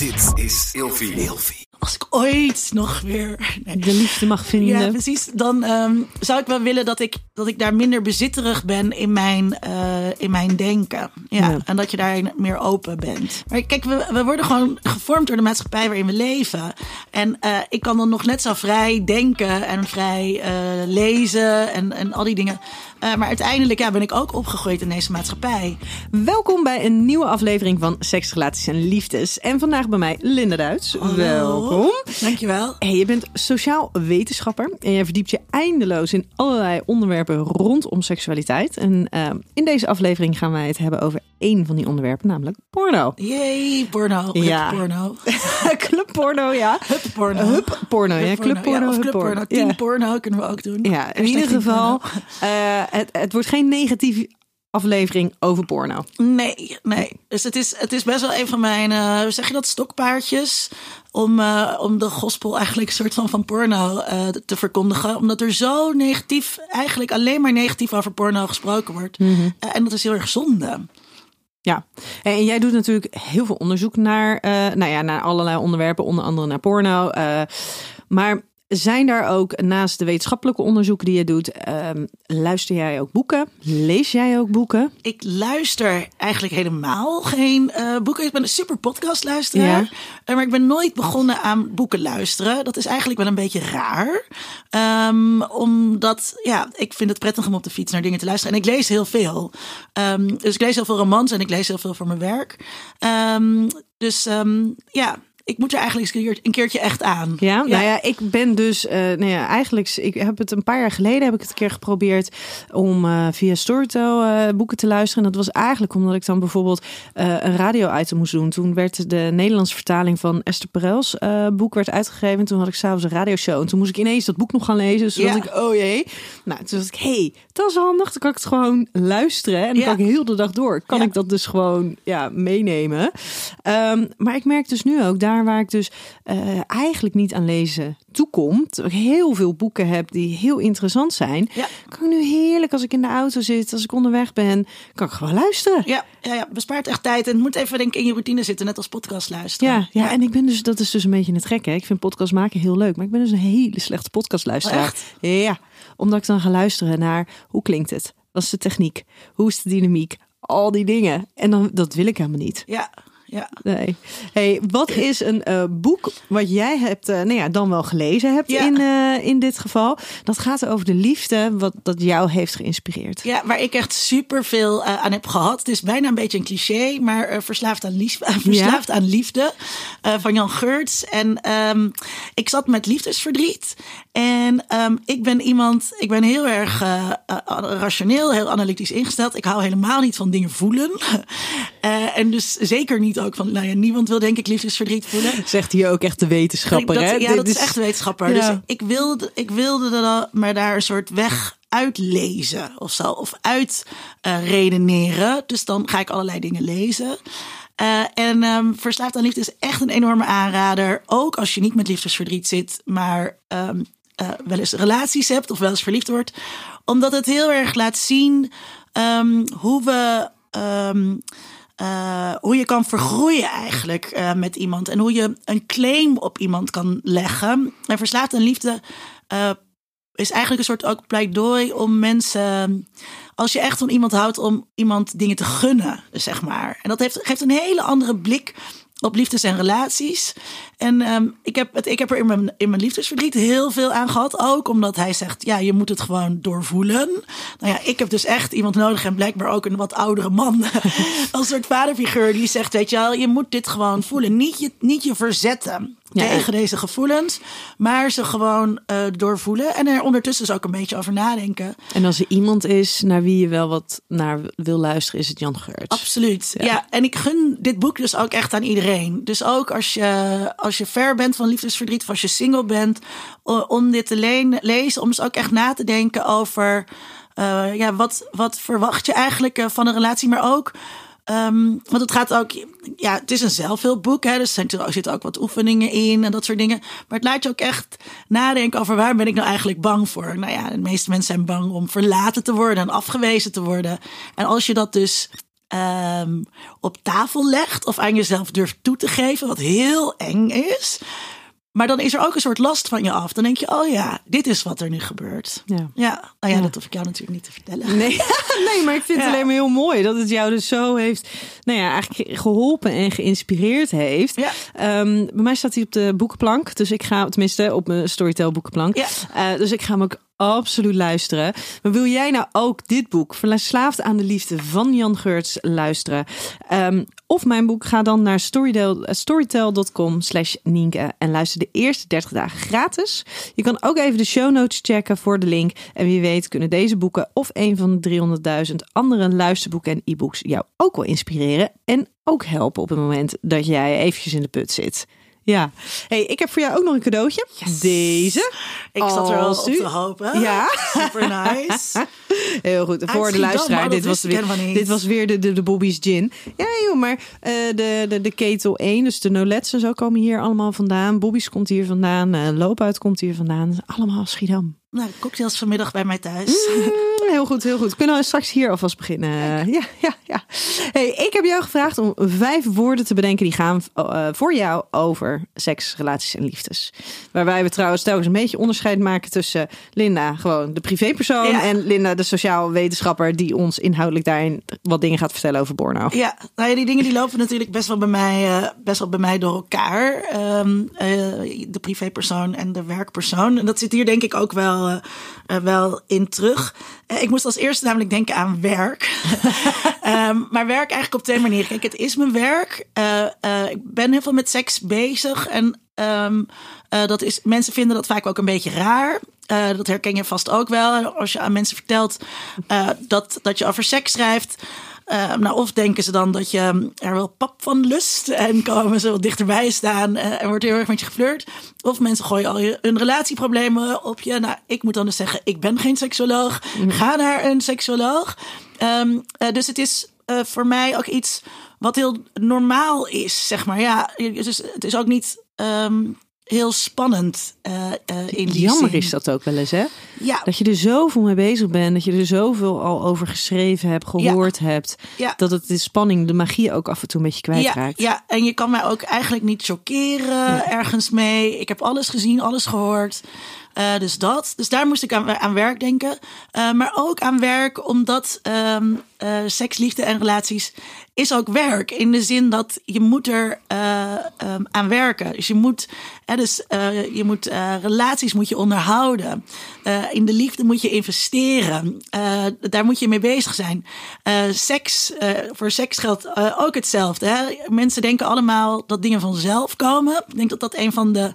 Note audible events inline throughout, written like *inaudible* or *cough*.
Dit is Ilfie. Ilfie. Als ik ooit nog weer nee. de liefde mag vinden. Ja, precies. Dan ehm, zou ik wel willen dat ik, dat ik daar minder bezitterig ben in mijn, eh, in mijn denken. Ja, Ja. En dat je daar meer open bent. Maar kijk, we, we worden gewoon gevormd door de maatschappij waarin we leven. En eh, ik kan dan nog net zo vrij denken en vrij eh, lezen en, en al die dingen. Eh, maar uiteindelijk ja, ben ik ook opgegroeid in deze maatschappij. Welkom bij een nieuwe aflevering van Seks, Relaties en Liefdes. En vandaag bij mij Linda Duits. Welkom. Dankjewel. Hey, je bent sociaal wetenschapper en je verdiept je eindeloos in allerlei onderwerpen rondom seksualiteit. En eh, in deze aflevering gaan wij het hebben over één van die onderwerpen, namelijk porno. Yay, porno. Ja. Porno. *laughs* Clubporno, ja. porno. Hup, porno, ja. Clubporno, of hup, clubporno. porno. Team Ja. porno kunnen we ook doen. Ja, in ieder geval, porno. *laughs* het, het wordt geen negatieve aflevering over porno. Nee, nee. Dus het is, het is best wel een van mijn, hoe zeg je dat, stokpaardjes. Om, eh, om de gospel eigenlijk een soort van van porno eh, te verkondigen. Omdat er zo negatief, eigenlijk alleen maar negatief over porno gesproken wordt. Mhm. En dat is heel erg zonde. Ja, en jij doet natuurlijk heel veel onderzoek naar, nou ja, naar allerlei onderwerpen, onder andere naar porno. maar zijn daar ook naast de wetenschappelijke onderzoeken die je doet, ehm, luister jij ook boeken? Lees jij ook boeken? Ik luister eigenlijk helemaal geen eh, boeken. Ik ben een super podcastluisteraar. Ja. Eh, Maar ik ben nooit begonnen aan boeken luisteren. Dat is eigenlijk wel een beetje raar. Ehm, omdat, ja, ik vind het prettig om op de fiets naar dingen te luisteren. En ik lees heel veel. Ehm, dus ik lees heel veel romans en ik lees heel veel voor mijn werk. Dus ja, ik moet er eigenlijk eens een keer- een keertje echt aan. Ja, nou ja, ik ben dus, eh nou ja, eigenlijk, ik heb het een paar jaar geleden heb ik het een keer geprobeerd om eh, via Storytel eh, boeken te luisteren. En dat was eigenlijk omdat ik dan bijvoorbeeld een radio-item moest doen. Toen werd de Nederlandse vertaling van Esther Perel's boek werd uitgegeven. En toen had ik s'avonds een radioshow. En toen moest ik ineens dat boek nog gaan lezen. Dus toen Ja. dacht ik, oh jee. Nou, toen dacht ik, hey, dat is handig. Dan kan ik het gewoon luisteren. En dan kan ik heel de dag door. Kan ik dat dus gewoon ja, meenemen. Ehm, maar ik merk dus nu ook, daar waar ik dus eh, eigenlijk niet aan lezen toekom, terwijl ik heel veel boeken heb die heel interessant zijn, Ja. kan ik nu heerlijk als ik in de auto zit, als ik onderweg ben, kan ik gewoon luisteren. Ja, ja, ja, bespaart echt tijd. En het moet even denk ik in je routine zitten, net als podcast luisteren. Ja, ja, en ik ben dus, dat is dus een beetje het gekke. hè. Ik vind podcast maken heel leuk, maar ik ben dus een hele slechte podcastluisteraar. Oh? Ja, omdat ik dan ga luisteren naar hoe klinkt het? Wat is de techniek? Hoe is de dynamiek? Al die dingen. En dan, dat wil ik helemaal niet. ja, ja. Nee. Hey, wat is een eh, boek wat jij hebt, eh, nou ja, dan wel gelezen hebt Ja. in, eh, in dit geval? Dat gaat over de liefde, wat dat jou heeft geïnspireerd. Ja, waar ik echt super veel aan heb gehad. Het is bijna een beetje een cliché, maar verslaafd, aan lief, *laughs* verslaafd aan liefde van Jan Geurts. En ehm, ik zat met liefdesverdriet. En ehm, ik ben iemand, ik ben heel erg rationeel, heel analytisch ingesteld. Ik hou helemaal niet van dingen voelen. *laughs* En dus zeker niet ook van, nou ja, niemand wil denk ik liefdesverdriet voelen. *laughs* Zegt hier ook echt de wetenschapper, Dat- hè? Ja, dat is echt wetenschapper. Ja. Dus ik wilde, ik wilde er maar daar een soort weg uitlezen of zo. Of uit eh, redeneren. Dus dan ga ik allerlei dingen lezen. Eh, en ehm, Verslaafd aan Liefde is echt een enorme aanrader. Ook als je niet met liefdesverdriet zit, maar ehm, eh, wel eens relaties hebt of wel eens verliefd wordt. Omdat het heel erg laat zien ehm, hoe we. Eh, hoe je kan vergroeien eigenlijk eh, met iemand. En hoe je een claim op iemand kan leggen. En verslaafd aan liefde eh, is eigenlijk een soort ook pleidooi om mensen. Als je echt van iemand houdt, om iemand dingen te gunnen, zeg maar. En dat heeft, geeft een hele andere blik op liefdes en relaties. En ehm, ik, heb het, ik heb er in mijn, in mijn liefdesverdriet heel veel aan gehad. Ook omdat hij zegt, ja, je moet het gewoon doorvoelen. Nou ja, ik heb dus echt iemand nodig en blijkbaar ook een wat oudere man. *laughs* Als soort vaderfiguur die zegt, weet je wel, je moet dit gewoon voelen. Niet je, niet je verzetten Ja. tegen deze gevoelens. Maar ze gewoon eh, doorvoelen. En er ondertussen dus ook een beetje over nadenken. En als er iemand is naar wie je wel wat naar wil luisteren, is het Jan Geurts. Absoluut. Ja. Ja. en ik gun dit boek dus ook echt aan iedereen. Dus ook als je, als je ver bent van liefdesverdriet, of als je single bent, om dit te leen- lezen, om dus ook echt na te denken over eh, ja, wat, wat verwacht je eigenlijk eh, van een relatie, maar ook. Ehm, want het gaat ook, ja, het is een zelfhulpboek, hè, dus er zitten- ook wat oefeningen in en dat soort dingen. Maar het laat je ook echt nadenken over waar ben ik nou eigenlijk bang voor. Nou ja, de meeste mensen zijn bang om verlaten te worden en afgewezen te worden. En als je dat dus ehm, op tafel legt of aan jezelf durft toe te geven, wat heel eng is. Maar dan is er ook een soort last van je af. Dan denk je, oh ja, dit is wat er nu gebeurt. Ja. Ja, nou ja, Ja. dat hoef ik jou natuurlijk niet te vertellen. Nee, *laughs* nee, maar ik vind het alleen maar heel mooi dat het jou dus zo heeft, nou ja, eigenlijk geholpen en geïnspireerd heeft. Ja. Ehm, bij mij staat hij op de boekenplank, dus ik ga, tenminste op mijn Storytel boekenplank. Ja. Eh, dus ik ga hem ook absoluut luisteren. Maar wil jij nou ook dit boek, Verslaafd aan de Liefde van Jan Geurts, luisteren? Ehm, of mijn boek, ga dan naar storytel, eh, storytel.com slash Nienke en luister de eerste 30 dagen gratis. Je kan ook even de show notes checken voor de link. En wie weet kunnen deze boeken of een van de 300.000 andere luisterboeken en e-books jou ook wel inspireren. En ook helpen op het moment dat jij eventjes in de put zit. Ja. Hey, ik heb voor jou ook nog een cadeautje. Deze. Ik zat er wel Als op te hopen. Ja. Super nice. *laughs* Heel goed. Voor de luisteraar, dit was, weer, dit was weer de, de, de Bobby's Gin. Ja, joh, maar eh, de, de, de ketel 1, dus de Nolets en zo komen hier allemaal vandaan. Bobby's komt hier vandaan. eh Loopuit komt hier vandaan. Allemaal Schiedam. Nou, cocktails vanmiddag bij mij thuis. Mm, heel goed, heel goed. Kunnen we straks hier alvast beginnen? Ja, ja, ja. Hey, ik heb jou gevraagd om vijf woorden te bedenken die gaan eh, voor jou over seks, relaties en liefdes. Waarbij we trouwens telkens een beetje onderscheid maken tussen Linda, gewoon de privépersoon, Ja. en Linda, de sociaal wetenschapper, die ons inhoudelijk daarin wat dingen gaat vertellen over Borno. Ja, nou ja, die dingen die lopen natuurlijk best wel bij mij, eh, best wel bij mij door elkaar. Ehm, eh, de privépersoon en de werkpersoon. En dat zit hier denk ik ook wel, eh, eh, wel in terug. Eh, ik moest als eerste namelijk denken aan werk. *laughs* Ehm, maar werk eigenlijk op twee manieren. Kijk, het is mijn werk. Eh, ik ben heel veel met seks bezig. En ehm, eh, dat is, mensen vinden dat vaak ook een beetje raar. Dat herken je vast ook wel. Als je aan mensen vertelt dat, dat je over seks schrijft. Eh, nou, of denken ze dan dat je er wel pap van lust en komen ze wat dichterbij staan eh, en wordt heel erg met je geflirt. Of mensen gooien al je, hun relatieproblemen op je. Nou, ik moet dan dus zeggen, ik ben geen seksoloog. Ga naar een seksoloog. Ehm, eh, dus het is voor mij ook iets wat heel normaal is, zeg maar. Ja, dus het is ook niet ehm, heel spannend eh, eh, in die Jammer zin. is dat ook wel eens, hè? Ja, Dat je er zoveel mee bezig bent, dat je er zoveel al over geschreven hebt, gehoord hebt, ja. dat het de spanning, de magie ook af en toe een beetje Ja, kwijtraakt. ja, en je kan mij ook eigenlijk niet chockeren ergens mee. Ik heb alles gezien, alles gehoord. Eh, dus dat. Dus daar moest ik aan, aan werk denken. Eh, maar ook aan werk omdat eh, seks, liefde en relaties is ook werk. In de zin dat je moet er eh, ehm, aan werken. Dus je moet, hè, dus, je moet relaties moet je onderhouden. In de liefde moet je investeren. Daar moet je mee bezig zijn. Seks, voor seks geldt ook hetzelfde. Hè? Mensen denken allemaal dat dingen vanzelf komen. Ik denk dat dat een van de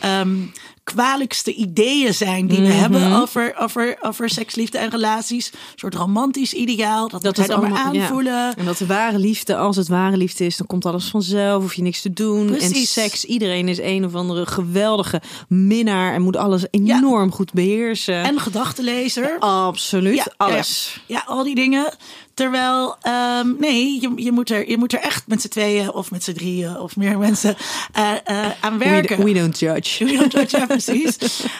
ehm, kwalijkste ideeën zijn die we hebben over, over, over seks, liefde en relaties. Een soort romantisch ideaal. Dat, dat het we maar allemaal- ja. aanvoelen. En dat de ware liefde, als het ware liefde is, dan komt alles vanzelf, hoef je niks te doen. En Precies. seks, iedereen is een of andere geweldige minnaar en moet alles enorm goed beheersen. En gedachtenlezer. Absoluut, alles. Ja, al die dingen. Terwijl, ehm, nee, je, je, moet er, je moet er echt met z'n tweeën of met z'n drieën of meer mensen eh, eh, aan werken. We, we don't judge. We don't judge, ja, precies. *laughs*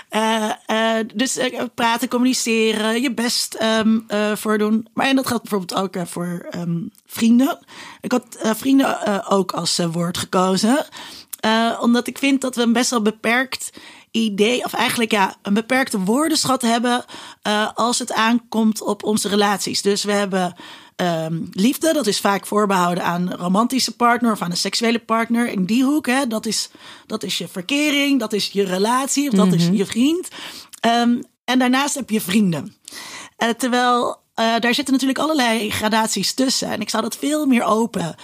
Eh, dus praten, communiceren, je best ehm eh, voor doen. Maar en dat geldt bijvoorbeeld ook voor ehm, vrienden. Ik had vrienden ook als woord gekozen. Omdat ik vind dat we best wel beperkt idee, of eigenlijk ja, een beperkte woordenschat hebben eh, als het aankomt op onze relaties. Dus we hebben ehm, liefde, dat is vaak voorbehouden aan een romantische partner of aan een seksuele partner. In die hoek, hè, dat, is, dat is je verkering, dat is je relatie, of dat is je vriend. Ehm, en daarnaast heb je vrienden. Eh, terwijl eh, daar zitten natuurlijk allerlei gradaties tussen. En ik zou dat veel meer open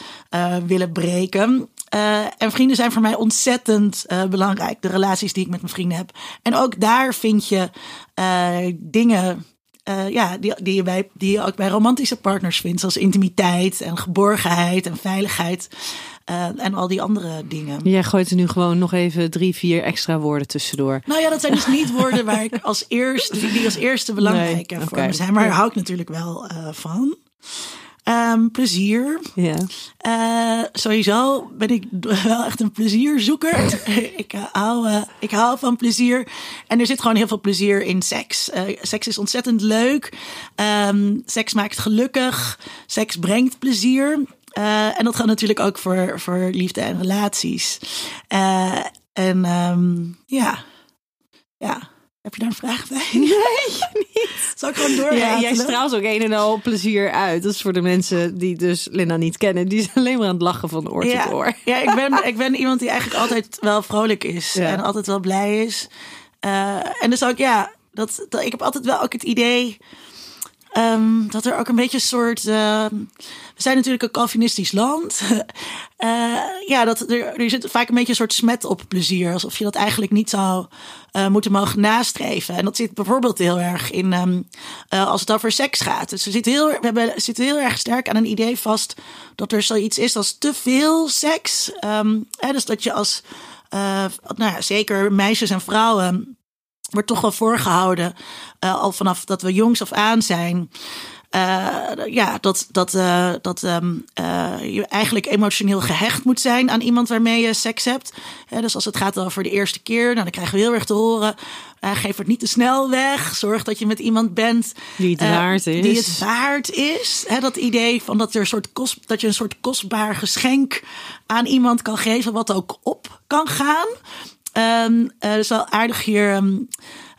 willen breken. Eh, en vrienden zijn voor mij ontzettend eh, belangrijk. De relaties die ik met mijn vrienden heb. En ook daar vind je eh, dingen ja, die, die, je bij, die je ook bij romantische partners vindt. Zoals intimiteit en geborgenheid en veiligheid. en al die andere dingen. Jij gooit er nu gewoon nog even drie, vier extra woorden tussendoor. Nou ja, dat zijn dus niet woorden waar ik als eerste, die als eerste belangrijk Nee, voor oké. me zijn. Maar daar hou ik natuurlijk wel van. Ehm, plezier. Ja. Eh, sowieso ben ik wel echt een plezierzoeker. *laughs* ik, hou, eh, ik hou van plezier. En er zit gewoon heel veel plezier in seks. Eh, seks is ontzettend leuk. Ehm, seks maakt gelukkig. Seks brengt plezier. En dat gaat natuurlijk ook voor, voor liefde en relaties. En ehm, ja. ja. Heb je daar een vraag bij? Nee, *laughs* niet. Zal ik gewoon door? Ja, jij straalt ook een en al plezier uit. Dat is voor de mensen die dus Linda niet kennen. Die zijn *laughs* alleen maar aan het lachen van oor ja, tot oor. Ja, ik ben, ik ben iemand die eigenlijk altijd wel vrolijk is. Ja. En altijd wel blij is. Eh, en dus ook, ja, dat, dat, ik heb altijd wel ook het idee... ehm, dat er ook een beetje een soort... ehm, we zijn natuurlijk een Calvinistisch land. *laughs* Eh, ja, dat er, er zit vaak een beetje een soort smet op plezier. Alsof je dat eigenlijk niet zou eh, moeten mogen nastreven. En dat zit bijvoorbeeld heel erg in ehm, eh, als het over seks gaat. Dus we zitten, heel, we hebben, zitten heel erg sterk aan een idee vast dat er zoiets is als te veel seks. Hè, dus dat je als, nou ja, zeker meisjes en vrouwen, wordt toch wel voorgehouden, eh, al vanaf dat we jongs af aan zijn. eh, ja, dat, dat, eh, dat ehm, eh, je eigenlijk emotioneel gehecht moet zijn aan iemand waarmee je seks hebt. Dus als het gaat over de eerste keer, nou, dan krijgen we heel erg te horen. eh, geef het niet te snel weg. Zorg dat je met iemand bent Die het waard is. Die het waard is. Dat idee van dat, er een soort kost, dat je een soort kostbaar geschenk aan iemand kan geven, wat ook op kan gaan. Eh, dat is wel aardig hier. ehm,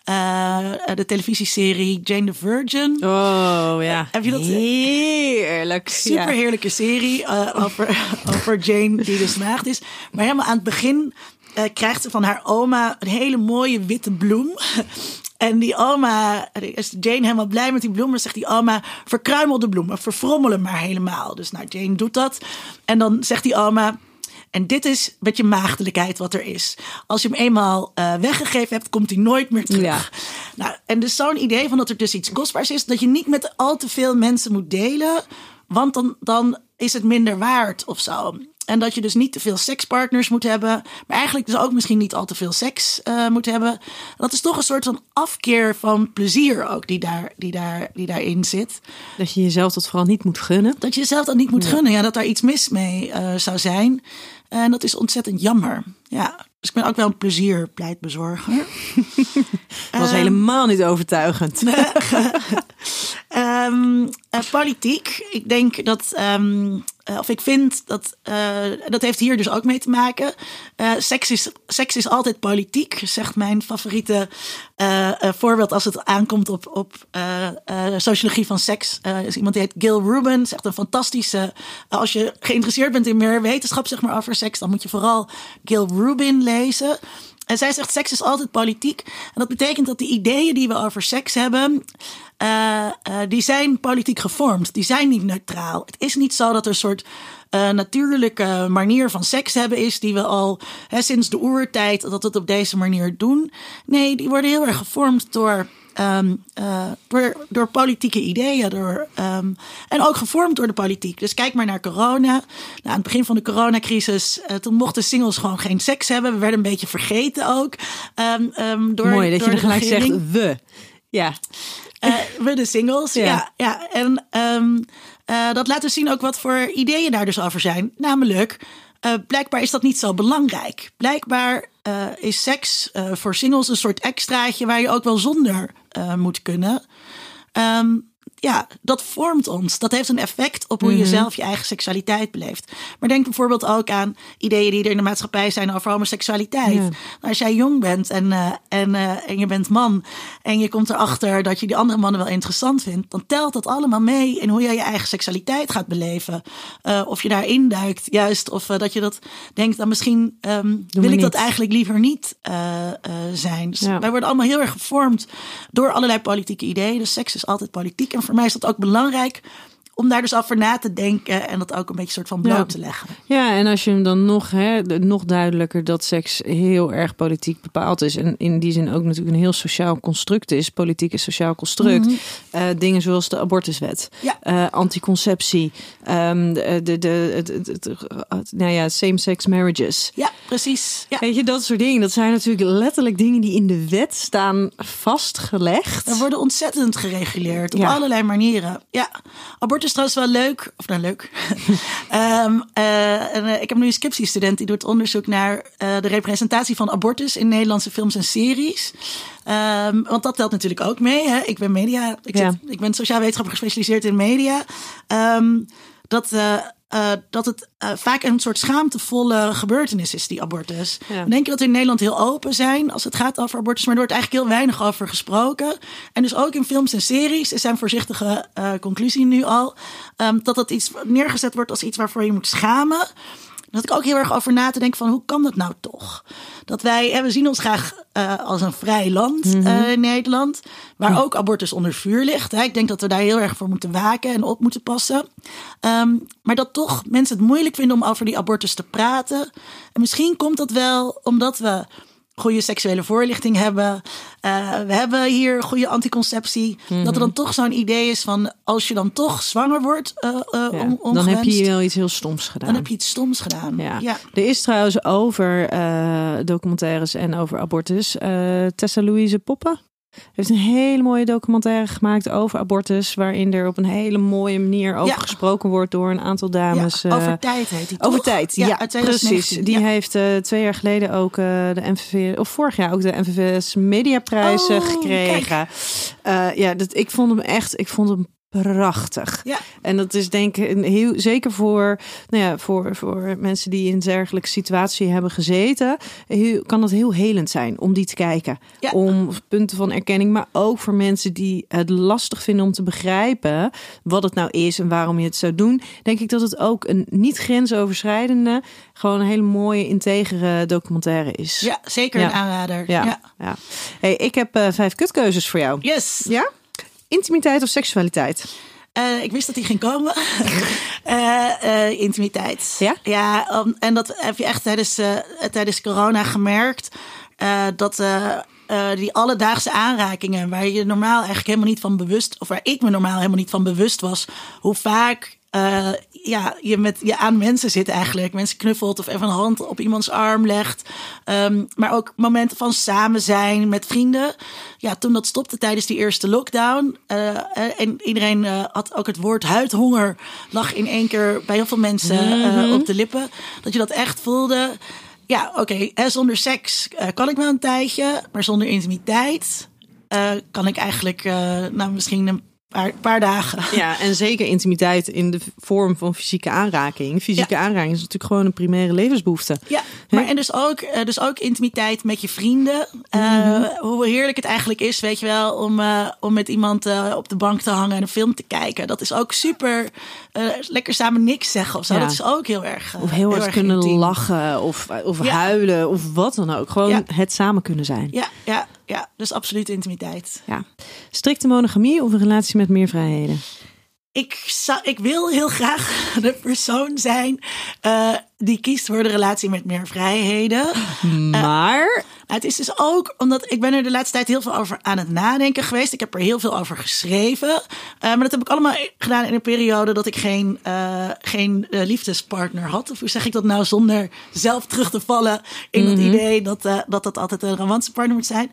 eh, de televisieserie Jane the Virgin. Oh ja. Heb je dat- Heerlijk. Super heerlijke serie eh, over, *laughs* over Jane die dus maagd is. Maar helemaal aan het begin eh, krijgt ze van haar oma een hele mooie witte bloem. *laughs* En die oma, is Jane helemaal blij met die bloem. Dan zegt die oma, verkruimel de bloemen, verfrommel hem maar helemaal. Dus nou, Jane doet dat. En dan zegt die oma, en dit is met je maagdelijkheid wat er is. Als je hem eenmaal eh, weggegeven hebt, komt hij nooit meer terug. Ja. Nou, en dus zo'n idee van dat er dus iets kostbaars is, dat je niet met al te veel mensen moet delen, want dan, dan is het minder waard of zo. En dat je dus niet te veel sekspartners moet hebben, maar eigenlijk dus ook misschien niet al te veel seks eh, moet hebben. Dat is toch een soort van afkeer van plezier ook die, daar, die, daar, die daarin zit. Dat je jezelf dat vooral niet moet gunnen. Dat je jezelf dat niet moet gunnen, ja, dat daar iets mis mee eh, zou zijn. En dat is ontzettend jammer. Ja, dus ik ben ook wel een plezierpleitbezorger. *laughs* *laughs* Dat was helemaal niet overtuigend. *laughs* Ehm, eh, politiek. Ik denk dat, ehm, eh, of ik vind dat, eh, dat heeft hier dus ook mee te maken. Eh, seks, is, seks is altijd politiek, zegt mijn favoriete eh, eh, voorbeeld als het aankomt op, op eh, eh, sociologie van seks. Eh, is iemand die heet Gil Rubin, zegt een fantastische. als je geïnteresseerd bent in meer wetenschap zeg maar, over seks, dan moet je vooral Gil Rubin lezen. En zij zegt, seks is altijd politiek. En dat betekent dat de ideeën die we over seks hebben, eh, eh, die zijn politiek gevormd. Die zijn niet neutraal. Het is niet zo dat er een soort eh, natuurlijke manier van seks hebben is, die we al hè, sinds de oertijd dat we het op deze manier doen. Nee, die worden heel erg gevormd door. Ehm, eh, door, door politieke ideeën. Door, ehm, en ook gevormd door de politiek. Dus kijk maar naar corona. Nou, aan het begin van de coronacrisis. eh, toen mochten singles gewoon geen seks hebben. We werden een beetje vergeten ook. Ehm, door, Mooi dat door je er gelijk regering. zegt we. Ja. Eh, we de singles, Ja. ja. ja, En dat laat dus zien ook wat voor ideeën daar dus over zijn. Namelijk, blijkbaar is dat niet zo belangrijk. Blijkbaar is seks voor singles een soort extraatje waar je ook wel zonder eh, moet kunnen. Ehm, ja, dat vormt ons. Dat heeft een effect op hoe je zelf je eigen seksualiteit beleeft. Maar denk bijvoorbeeld ook aan ideeën die er in de maatschappij zijn over homoseksualiteit. Ja. Nou, als jij jong bent en, eh, en, eh, en je bent man en je komt erachter dat je die andere mannen wel interessant vindt, dan telt dat allemaal mee in hoe jij je eigen seksualiteit gaat beleven. Eh, of je daarin duikt, juist. Of dat je dat denkt, dan misschien ehm, wil ik dat eigenlijk liever niet zijn. Dus Ja. wij worden allemaal heel erg gevormd door allerlei politieke ideeën. Dus seks is altijd politiek. En voor mij is dat ook belangrijk om daar dus over na te denken en dat ook een beetje soort van bloot Ja. te leggen. Ja, en als je hem dan nog, hè, de- nog duidelijker dat seks heel erg politiek bepaald is. En in die zin ook natuurlijk een heel sociaal construct is. Politiek is sociaal construct. Eh, dingen zoals de abortuswet, Ja. eh, anticonceptie, ehm, de, de, de, het- het- het- het- nou ja, same-sex marriages. Ja, precies. Ja. Weet je, dat soort dingen. Dat zijn natuurlijk letterlijk dingen die in de wet staan vastgelegd. Er worden ontzettend gereguleerd op allerlei manieren. Ja, abortus is trouwens wel leuk. Of nou leuk. *laughs* Ehm, eh, en, eh, ik heb nu een scriptiestudent die doet onderzoek naar eh, de representatie van abortus in Nederlandse films en series. Ehm, want dat telt natuurlijk ook mee. Hè? Ik ben media. Ik, Ja. zit, ik ben sociaal wetenschapper gespecialiseerd in media. Ehm, dat, eh, dat het eh, vaak een soort schaamtevolle gebeurtenis is, die abortus. Ja. We denken dat we in Nederland heel open zijn als het gaat over abortus, maar er wordt eigenlijk heel weinig over gesproken. En dus ook in films en series is zijn voorzichtige eh, conclusie nu al, ehm, dat dat iets neergezet wordt als iets waarvoor je moet schamen. Dat ik ook heel erg over na te denken van hoe kan dat nou toch? Dat wij, hè, we zien ons graag eh, als een vrij land eh, in Nederland, waar ook abortus onder vuur ligt. Hè. Ik denk dat we daar heel erg voor moeten waken en op moeten passen. Ehm, maar dat toch mensen het moeilijk vinden om over die abortus te praten. En misschien komt dat wel omdat we goede seksuele voorlichting hebben. Eh, we hebben hier goede anticonceptie. Dat er dan toch zo'n idee is van als je dan toch zwanger wordt, eh, Ja, on- dan heb je wel iets heel stoms gedaan. dan heb je iets stoms gedaan. Ja. ja. Er is trouwens over documentaires en over abortus. Tessa Louise Poppen heeft een hele mooie documentaire gemaakt over abortus. Waarin er op een hele mooie manier over Ja. gesproken wordt door een aantal dames. Ja, eh, over tijd heet die over tijd, ja, precies. 2019. Die heeft eh, twee jaar geleden ook eh, de MVV, of vorig jaar ook de MVV's Mediaprijs Oh, gekregen. Eh, ja, dat, ik vond hem echt, ik vond hem prachtig. Ja. En dat is denk ik een heel, zeker voor, nou ja, voor, voor mensen die in een dergelijke situatie hebben gezeten, heel, kan dat heel helend zijn om die te kijken. Ja. Om punten van erkenning, maar ook voor mensen die het lastig vinden om te begrijpen wat het nou is en waarom je het zou doen. Denk ik dat het ook een niet grensoverschrijdende, gewoon een hele mooie, integere documentaire is. Ja, zeker Ja. een aanrader. Ja. Ja. ja. Hey, ik heb eh, vijf kutkeuzes voor jou. Yes. Ja? Intimiteit of seksualiteit? Eh, ik wist dat die ging komen. *laughs* Eh, eh, intimiteit. Ja? Ja, um, en dat heb je echt tijdens, tijdens corona gemerkt. dat die alledaagse aanrakingen, waar je normaal eigenlijk helemaal niet van bewust, of waar ik me normaal helemaal niet van bewust was, hoe vaak eh, ja, je met je aan mensen zit eigenlijk. Mensen knuffelt of even een hand op iemands arm legt. Ehm, maar ook momenten van samen zijn met vrienden. Ja, toen dat stopte tijdens die eerste lockdown. eh, eh, en iedereen had ook het woord huidhonger. Lag in één keer bij heel veel mensen eh, op de lippen. Dat je dat echt voelde. Ja, oké, hè, zonder seks kan ik wel een tijdje. Maar zonder intimiteit kan ik eigenlijk nou, misschien een paar, paar dagen. Ja, *laughs* en zeker intimiteit in de vorm van fysieke aanraking. Fysieke aanraking is natuurlijk gewoon een primaire levensbehoefte. Ja, maar en dus ook, eh, dus ook intimiteit met je vrienden. Eh, Hoe heerlijk het eigenlijk is, weet je wel, om, eh, om met iemand op de bank te hangen en een film te kijken. Dat is ook super. lekker samen niks zeggen of zo. Ja. Dat is ook heel erg. Of heel hard kunnen intiem. lachen of, of Ja. huilen of wat dan ook. Gewoon het samen kunnen zijn. Ja, ja, ja, dus absoluut intimiteit. Ja. Strikte monogamie of een relatie met meer vrijheden? Ik, zou, ik wil heel graag *laughs* de persoon zijn eh, die kiest voor de relatie met meer vrijheden. Maar Nou, het is dus ook omdat ik ben er de laatste tijd heel veel over aan het nadenken geweest. Ik heb er heel veel over geschreven. Eh, maar dat heb ik allemaal gedaan in een periode dat ik geen, eh, geen eh, liefdespartner had. Of hoe zeg ik dat nou zonder zelf terug te vallen in het idee dat, eh, dat dat altijd een romantische partner moet zijn.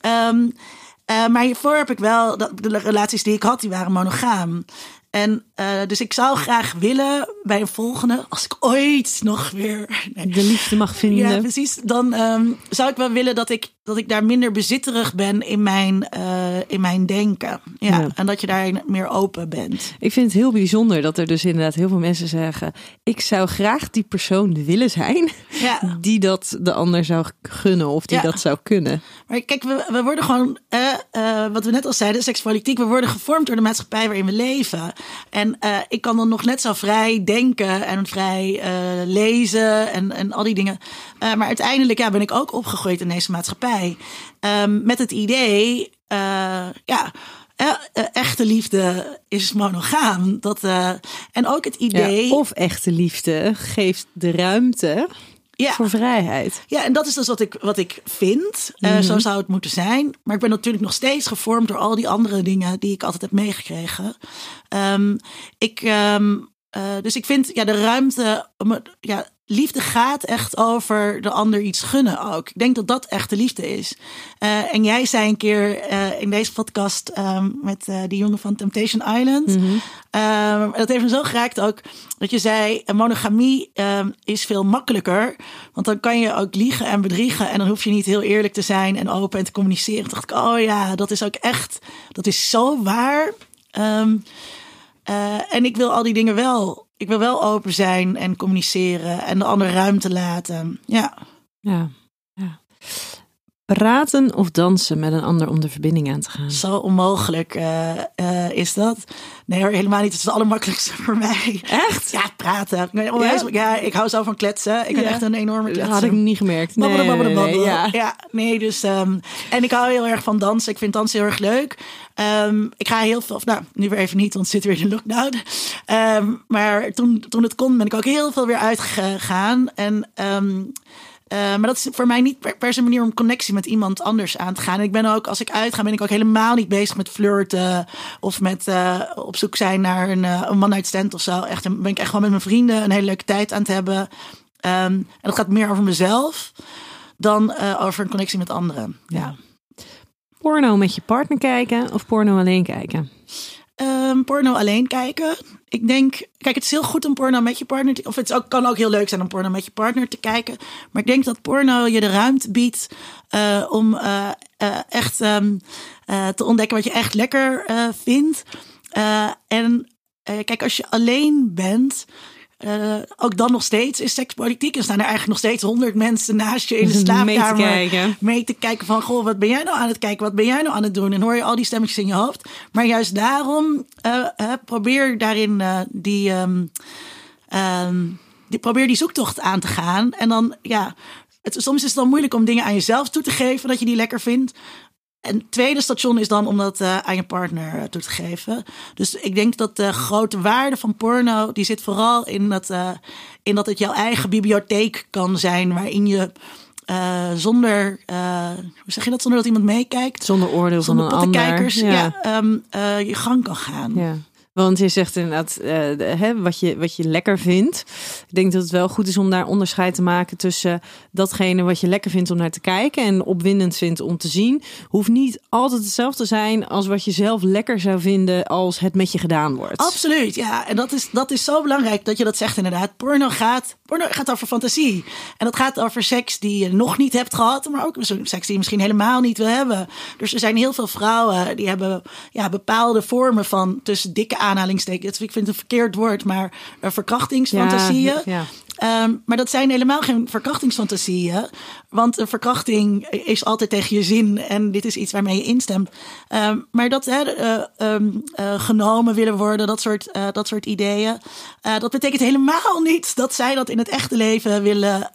Ehm, eh, maar hiervoor heb ik wel, dat, de relaties die ik had, die waren monogaam. En eh, dus ik zou graag willen bij een volgende, als ik ooit nog weer. nee, de liefde mag vinden. ja, precies. Dan ehm, zou ik wel willen dat ik, dat ik daar minder bezitterig ben in mijn, eh, in mijn denken. Ja, Ja. En dat je daar meer open bent. Ik vind het heel bijzonder dat er dus inderdaad heel veel mensen zeggen: ik zou graag die persoon willen zijn Ja. *laughs* die dat de ander zou gunnen of die Ja. dat zou kunnen. Maar kijk, we, we worden gewoon, eh, wat we net al zeiden, seksualiteit, we worden gevormd door de maatschappij waarin we leven. En eh, ik kan dan nog net zo vrij denken en vrij eh, lezen en, en al die dingen. Eh, maar uiteindelijk ja, ben ik ook opgegroeid in deze maatschappij. Ehm, met het idee, ja. echte liefde is monogaam. Dat, en ook het idee. Ja, of echte liefde geeft de ruimte Ja. voor vrijheid. Ja, en dat is dus wat ik, wat ik vind. Mhm. zo zou het moeten zijn. Maar ik ben natuurlijk nog steeds gevormd door al die andere dingen die ik altijd heb meegekregen. Ehm, ik, ehm, eh, dus ik vind ja, de ruimte, om ja, liefde gaat echt over de ander iets gunnen ook. Ik denk dat dat echt de liefde is. Uh, en jij zei een keer uh, in deze podcast um, met uh, die jongen van Temptation Island. Mm -hmm. dat heeft me zo geraakt ook. Dat je zei, monogamie um, is veel makkelijker. Want dan kan je ook liegen en bedriegen. En dan hoef je niet heel eerlijk te zijn en open en te communiceren. Toen dacht ik, oh ja, dat is ook echt, dat is zo waar. Um, en ik wil al die dingen wel ik wil wel open zijn en communiceren en de ander ruimte laten. Ja. Ja. ja. Praten of dansen met een ander om de verbinding aan te gaan? Zo onmogelijk uh, uh, is dat. Nee hoor, helemaal niet. Het is het allermakkelijkste voor mij. Echt? Ja, praten. Ja, ja ik hou zo van kletsen. Ik heb echt een enorme kletsen. Dat had ik niet gemerkt. Nee, babbelen, babbelen, babbelen. Nee, ja. ja, nee, dus... Um, en ik hou heel erg van dansen. Ik vind dansen heel erg leuk. Um, ik ga heel veel, of nou, nu weer even niet, want zit weer in lockdown. Um, maar toen, toen het kon, ben ik ook heel veel weer uitgegaan. En um, uh, maar dat is voor mij niet per, se manier om connectie met iemand anders aan te gaan. Ik ben ook, als ik uitga, ben ik ook helemaal niet bezig met flirten of met uh, op zoek zijn naar een, uh, een man uit stand of zo. Echt, ben ik echt gewoon met mijn vrienden een hele leuke tijd aan het hebben. Um, en dat gaat meer over mezelf dan over een connectie met anderen. Ja. Porno met je partner kijken of porno alleen kijken? Um, porno alleen kijken. Ik denk, kijk, het is heel goed om porno met je partner te, of het ook, kan ook heel leuk zijn om porno met je partner te kijken. Maar ik denk dat porno je de ruimte biedt uh, om uh, uh, echt um, te ontdekken wat je echt lekker vindt. en kijk, als je alleen bent, uh, ook dan nog steeds is sekspolitiek. Er staan er eigenlijk nog steeds honderd mensen naast je in de slaapkamer. Mee te, kijken. mee te kijken van, goh, wat ben jij nou aan het kijken? Wat ben jij nou aan het doen? En hoor je al die stemmetjes in je hoofd. Maar juist daarom uh, uh, probeer daarin die, um, um, die, probeer die zoektocht aan te gaan. En dan, ja, het, soms is het dan moeilijk om dingen aan jezelf toe te geven dat je die lekker vindt. En het tweede station is dan om dat uh, aan je partner uh, toe te geven. Dus ik denk dat de grote waarde van porno, die zit vooral in dat, uh, in dat het jouw eigen bibliotheek kan zijn, waarin je zonder, hoe zeg je dat, zonder dat iemand meekijkt? Zonder oordeel zonder van een ander. Ja, ja um, je gang kan gaan. Ja. Want je zegt inderdaad uh, hè, wat, je, wat je lekker vindt. Ik denk dat het wel goed is om daar onderscheid te maken tussen datgene wat je lekker vindt om naar te kijken en opwindend vindt om te zien. Hoeft niet altijd hetzelfde te zijn als wat je zelf lekker zou vinden als het met je gedaan wordt. Absoluut, ja. En dat is, dat is zo belangrijk dat je dat zegt inderdaad. Porno gaat, porno gaat over fantasie. En dat gaat over seks die je nog niet hebt gehad, maar ook seks die je misschien helemaal niet wil hebben. Dus er zijn heel veel vrouwen die hebben ja, bepaalde vormen van tussen dikke aanhalingstekens. Ik vind het een verkeerd woord, maar uh, verkrachtingsfantasieën. Ja, ja. Um, maar dat zijn helemaal geen verkrachtingsfantasieën. Want een verkrachting is altijd tegen je zin. En dit is iets waarmee je instemt. Um, maar dat uh, um, uh, genomen willen worden, dat soort, uh, dat soort ideeën. dat betekent helemaal niet dat zij dat in het echte leven willen,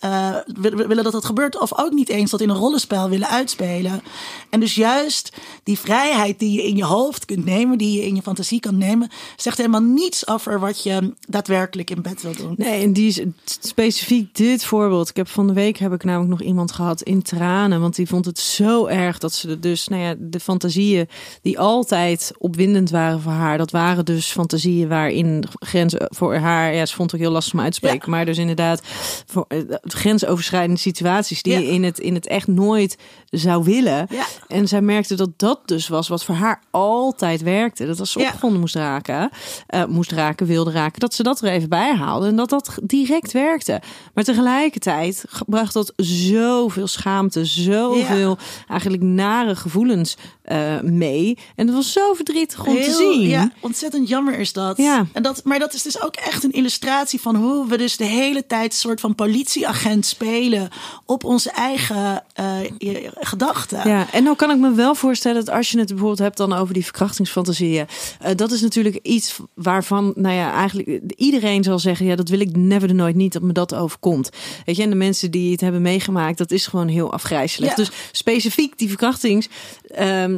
willen, willen dat dat gebeurt. Of ook niet eens dat in een rollenspel willen uitspelen. En dus juist die vrijheid die je in je hoofd kunt nemen, die je in je fantasie kan nemen, zegt helemaal niets over wat je daadwerkelijk in bed wil doen. Nee, en die is specifiek dit voorbeeld. Ik heb van de week heb ik namelijk nog iemand gehad in tranen. Want die vond het zo erg dat ze dus, nou ja, de fantasieën die altijd opwindend waren voor haar. Dat waren dus fantasieën waarin grenzen voor haar, ja, ze vond het ook heel lastig om uit te spreken. Maar dus inderdaad, voor, uh, grensoverschrijdende situaties die ja. je in het, in het echt nooit zou willen. Ja. En zij merkte dat dat dus was wat voor haar altijd werkte. Dat als ze opgevonden moest raken, uh, moest raken, wilde raken, dat ze dat er even bij haalde. En dat dat direct werkte. Maar tegelijkertijd bracht dat zoveel schaamte, zoveel eigenlijk nare gevoelens uh, mee. En dat was zo verdrietig om Heel, te zien. Ja, ontzettend jammer is dat. Ja. En dat. Maar dat is dus ook echt een illustratie van hoe we dus de hele tijd een soort van politieagent spelen op onze eigen uh, gedachten. Ja, en nou kan ik me wel voorstellen dat als je het bijvoorbeeld hebt dan over die verkrachtingsfantasieën. Uh, dat is natuurlijk iets waarvan, nou ja, eigenlijk iedereen zal zeggen, ja, dat wil ik never de nooit niet dat me dat overkomt. Weet je, en de mensen die het hebben meegemaakt, dat is gewoon heel afgrijzelijk. Ja. Dus specifiek die verkrachtingsfantasieën, um,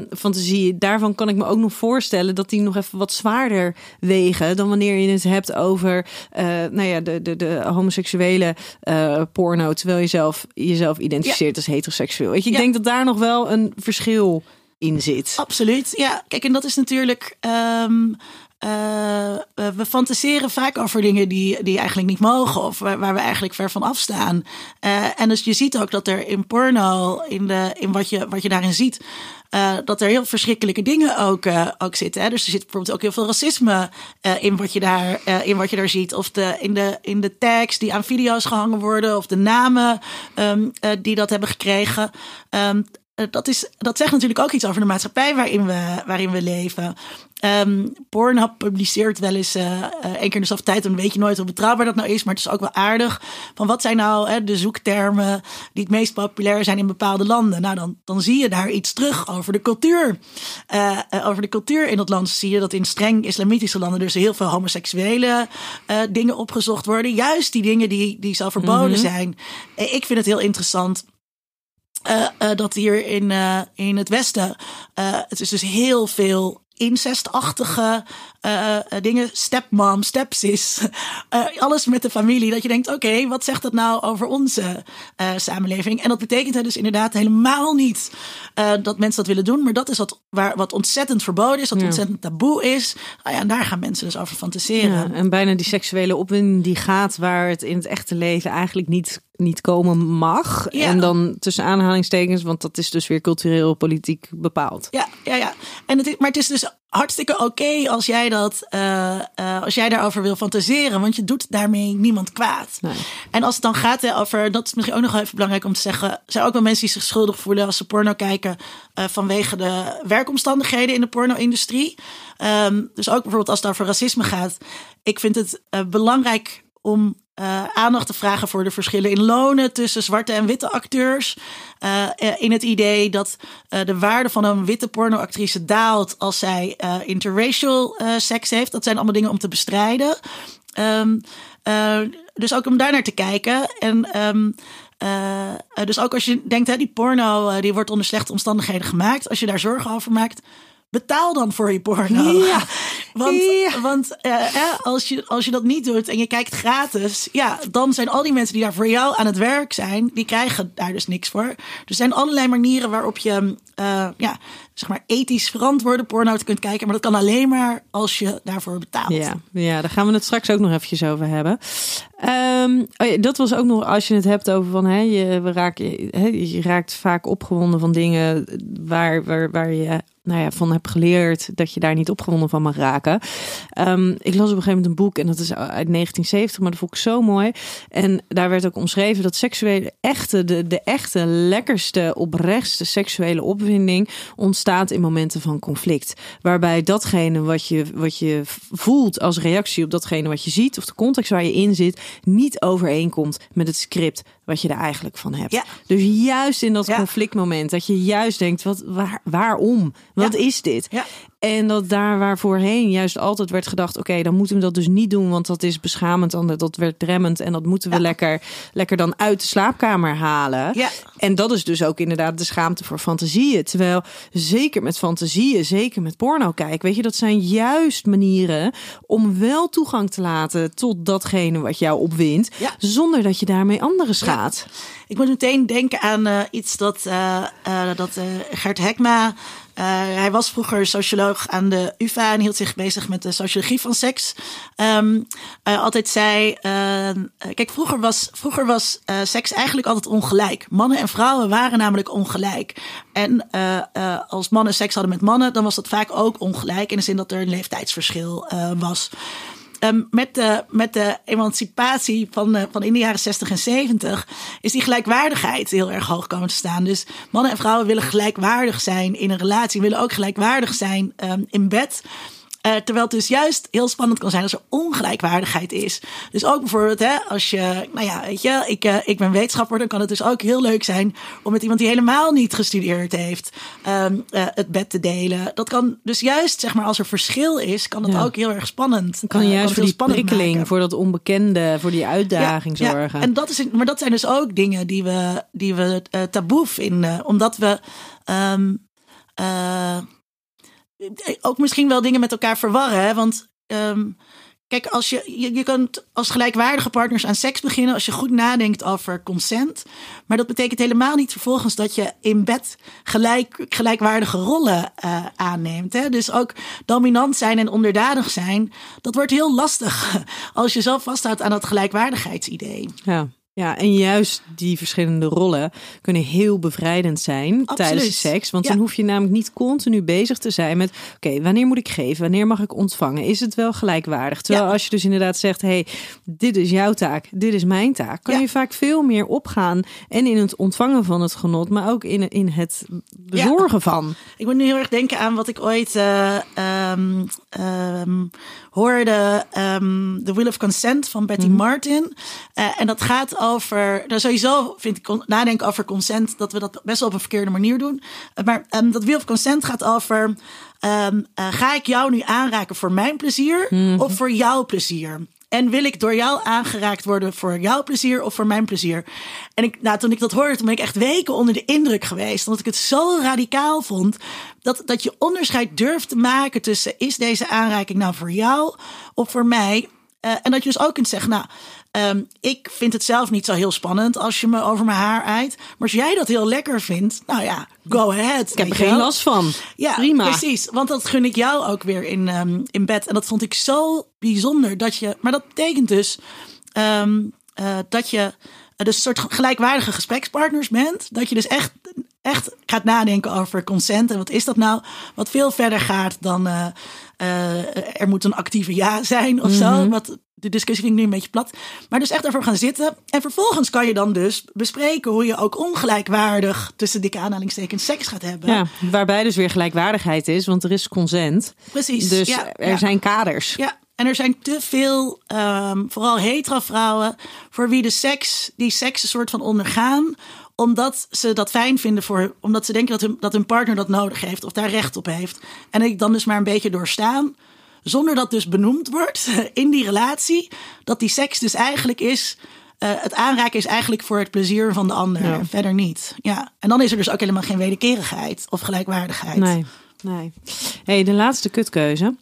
daarvan kan ik me ook nog voorstellen dat die nog even wat zwaarder wegen dan wanneer je het hebt over, uh, nou ja, de, de, de homoseksuele uh, porno, terwijl je zelf jezelf identificeert ja. als heteroseksueel. Weet je, ik ja. denk dat daar nog wel een verschil in zit. Absoluut. Ja, kijk, en dat is natuurlijk. Um, we fantaseren vaak over dingen die, die eigenlijk niet mogen of waar, waar we eigenlijk ver van afstaan. en dus je ziet ook dat er in porno, in, de, in wat, je, wat je daarin ziet, uh, dat er heel verschrikkelijke dingen ook, uh, ook zitten. Hè? Dus er zit bijvoorbeeld ook heel veel racisme uh, in, wat je daar, in wat je daar ziet. Of de, in, de, in de tags die aan video's gehangen worden. Of de namen um, die dat hebben gekregen. Um, dat, is, dat zegt natuurlijk ook iets over de maatschappij waarin we, waarin we leven. Um, Pornhub publiceert wel eens uh, één keer in de tijd. Dan weet je nooit hoe betrouwbaar dat nou is. Maar het is ook wel aardig. Van wat zijn nou hè, de zoektermen die het meest populair zijn in bepaalde landen? Nou, dan, dan zie je daar iets terug over de cultuur. Uh, over de cultuur in dat land zie je dat in streng islamitische landen dus heel veel homoseksuele dingen opgezocht worden. Juist die dingen die, die zo verboden mm -hmm. zijn. Ik vind het heel interessant. Uh, uh, dat hier in, uh, in het Westen. het is dus heel veel incestachtige uh, dingen. Stepmom, stepsis. Uh, *laughs* alles met de familie. Dat je denkt, oké, okay, wat zegt dat nou over onze uh, samenleving? En dat betekent dus inderdaad helemaal niet dat mensen dat willen doen. Maar dat is wat, waar, wat ontzettend verboden is. Wat ja. ontzettend taboe is. Nou ja, en daar gaan mensen dus over fantaseren. Ja, en bijna die seksuele opwinding die gaat waar het in het echte leven eigenlijk niet niet komen mag. Ja. En dan tussen aanhalingstekens, want dat is dus weer cultureel politiek bepaald. Ja, ja, ja. En het is, maar het is dus hartstikke oké okay als jij dat, uh, uh, als jij daarover wil fantaseren, want je doet daarmee niemand kwaad. Nee. En als het dan gaat hè, over, dat is misschien ook nog even belangrijk om te zeggen, zijn ook wel mensen die zich schuldig voelen als ze porno kijken uh, vanwege de werkomstandigheden in de porno-industrie. Um, dus ook bijvoorbeeld als het over racisme gaat. Ik vind het belangrijk om uh, aandacht te vragen voor de verschillen in lonen tussen zwarte en witte acteurs. Uh, in het idee dat de waarde van een witte pornoactrice daalt als zij interracial seks heeft. Dat zijn allemaal dingen om te bestrijden. Um, dus ook om daar naar te kijken. En um, dus ook als je denkt, hè, die porno die wordt onder slechte omstandigheden gemaakt. Als je daar zorgen over maakt, betaal dan voor je porno. Ja. *laughs* Want, ja. want uh, als, je, als je dat niet doet en je kijkt gratis, ja, dan zijn al die mensen die daar voor jou aan het werk zijn, die krijgen daar dus niks voor. Er zijn allerlei manieren waarop je uh, ja, zeg maar ethisch verantwoorde porno kunt kijken, maar dat kan alleen maar als je daarvoor betaalt. Ja, ja daar gaan we het straks ook nog eventjes over hebben. Um, oh ja, dat was ook nog als je het hebt over van hè, je, we hè, je raakt vaak opgewonden van dingen waar, waar, waar je nou ja, van heb geleerd dat je daar niet opgewonden van mag raken. Um, ik las op een gegeven moment een boek en dat is uit 1970, maar dat vond ik zo mooi. En daar werd ook omschreven dat seksuele echte, de, de echte, lekkerste, oprechtste seksuele opwinding ontstaat in momenten van conflict. Waarbij datgene wat je, wat je voelt als reactie op datgene wat je ziet, of de context waar je in zit, niet overeenkomt met het script wat je er eigenlijk van hebt. Ja. Dus juist in dat ja. conflictmoment, dat je juist denkt, wat, waar, waarom? Wat ja. is dit? En dat daar waar voorheen juist altijd werd gedacht: oké, okay, dan moeten we dat dus niet doen, want dat is beschamend, en dat werd dremmend en dat moeten we ja. lekker, lekker dan uit de slaapkamer halen. Ja. En dat is dus ook inderdaad de schaamte voor fantasieën. Terwijl zeker met fantasieën, zeker met porno kijk, weet je, dat zijn juist manieren om wel toegang te laten tot datgene wat jou opwint, ja. zonder dat je daarmee anderen schaadt. Ik moet meteen denken aan uh, iets dat, uh, uh, dat Gert Hekma. Hij was vroeger socioloog aan de UvA en hield zich bezig met de sociologie van seks. Um, altijd zei: Kijk, vroeger was, vroeger was seks eigenlijk altijd ongelijk. Mannen en vrouwen waren namelijk ongelijk. En als mannen seks hadden met mannen, dan was dat vaak ook ongelijk. In de zin dat er een leeftijdsverschil was. Um, met, de, met de emancipatie van, uh, van in de jaren 60 en 70 is die gelijkwaardigheid heel erg hoog komen te staan. Dus mannen en vrouwen willen gelijkwaardig zijn in een relatie, willen ook gelijkwaardig zijn um, in bed. Uh, terwijl het dus juist heel spannend kan zijn als er ongelijkwaardigheid is. Dus ook bijvoorbeeld, hè, als je, nou ja, weet je, ik, uh, ik ben wetenschapper, dan kan het dus ook heel leuk zijn om met iemand die helemaal niet gestudeerd heeft, um, uh, het bed te delen. Dat kan dus juist, zeg maar, als er verschil is, kan het ja. ook heel erg spannend. Kan juist kan voor die prikkeling, maken. voor dat onbekende, voor die uitdaging ja, zorgen. Ja. En dat is, maar dat zijn dus ook dingen die we, die we taboe vinden, omdat we. Um, ook misschien wel dingen met elkaar verwarren. Hè? Want um, kijk, als je, je, kunt als gelijkwaardige partners aan seks beginnen als je goed nadenkt over consent. Maar dat betekent helemaal niet vervolgens dat je in bed gelijk, gelijkwaardige rollen uh, aanneemt. Hè? Dus ook dominant zijn en onderdanig zijn, dat wordt heel lastig *laughs* als je zo vasthoudt aan dat gelijkwaardigheidsidee. Ja. Ja, en juist die verschillende rollen kunnen heel bevrijdend zijn tijdens de seks. Want dan hoef je namelijk niet continu bezig te zijn met: oké, wanneer moet ik geven? Wanneer mag ik ontvangen? Is het wel gelijkwaardig? Terwijl als je dus inderdaad zegt: hé, hey, dit is jouw taak, dit is mijn taak, kan je vaak veel meer opgaan. En in het ontvangen van het genot, maar ook in, in het bezorgen van. Ik moet nu heel erg denken aan wat ik ooit uh, um, hoorde: um, The Will of Consent van Betty mhm. Martin. Uh, en dat gaat over. Nou, sowieso vind ik nadenken over consent dat we dat best wel op een verkeerde manier doen. Uh, maar um, dat Will of Consent gaat over. Um, uh, ga ik jou nu aanraken voor mijn plezier mm of voor jouw plezier? En wil ik door jou aangeraakt worden voor jouw plezier of voor mijn plezier? En ik, nou, toen ik dat hoorde, toen ben ik echt weken onder de indruk geweest. Omdat ik het zo radicaal vond. Dat, dat je onderscheid durft te maken tussen is deze aanraking nou voor jou of voor mij? Uh, en dat je dus ook kunt zeggen, nou, um, ik vind het zelf niet zo heel spannend als je me over mijn haar eit. Maar als jij dat heel lekker vindt, nou ja, go ahead. Ik heb er geen last van. Ja, Prima. precies. Want dat gun ik jou ook weer in, um, in bed. En dat vond ik zo bijzonder dat je. Maar dat betekent dus um, uh, dat je dus een soort gelijkwaardige gesprekspartners bent. Dat je dus echt, echt gaat nadenken over consent. En wat is dat nou? Wat veel verder gaat dan uh, uh, er moet een actieve ja zijn of zo. Mhm. Wat, de discussie vind ik nu een beetje plat. Maar dus echt ervoor gaan zitten. En vervolgens kan je dan dus bespreken hoe je ook ongelijkwaardig tussen dikke aanhalingstekens seks gaat hebben. Ja, waarbij dus weer gelijkwaardigheid is, want er is consent. Precies. Dus ja, er zijn kaders. Ja, en er zijn te veel, um, vooral hetero vrouwen, voor wie de seks, die seks een soort van ondergaan. Omdat ze dat fijn vinden voor, omdat ze denken dat hun, dat hun partner dat nodig heeft of daar recht op heeft. En ik dan dus maar een beetje doorstaan. Zonder dat dus benoemd wordt *laughs* in die relatie. Dat die seks dus eigenlijk is. Uh, het aanraken is eigenlijk voor het plezier van de ander. Ja. Verder niet. Ja. En dan is er dus ook helemaal geen wederkerigheid of gelijkwaardigheid. Nee, nee. Hey, de laatste kutkeuze.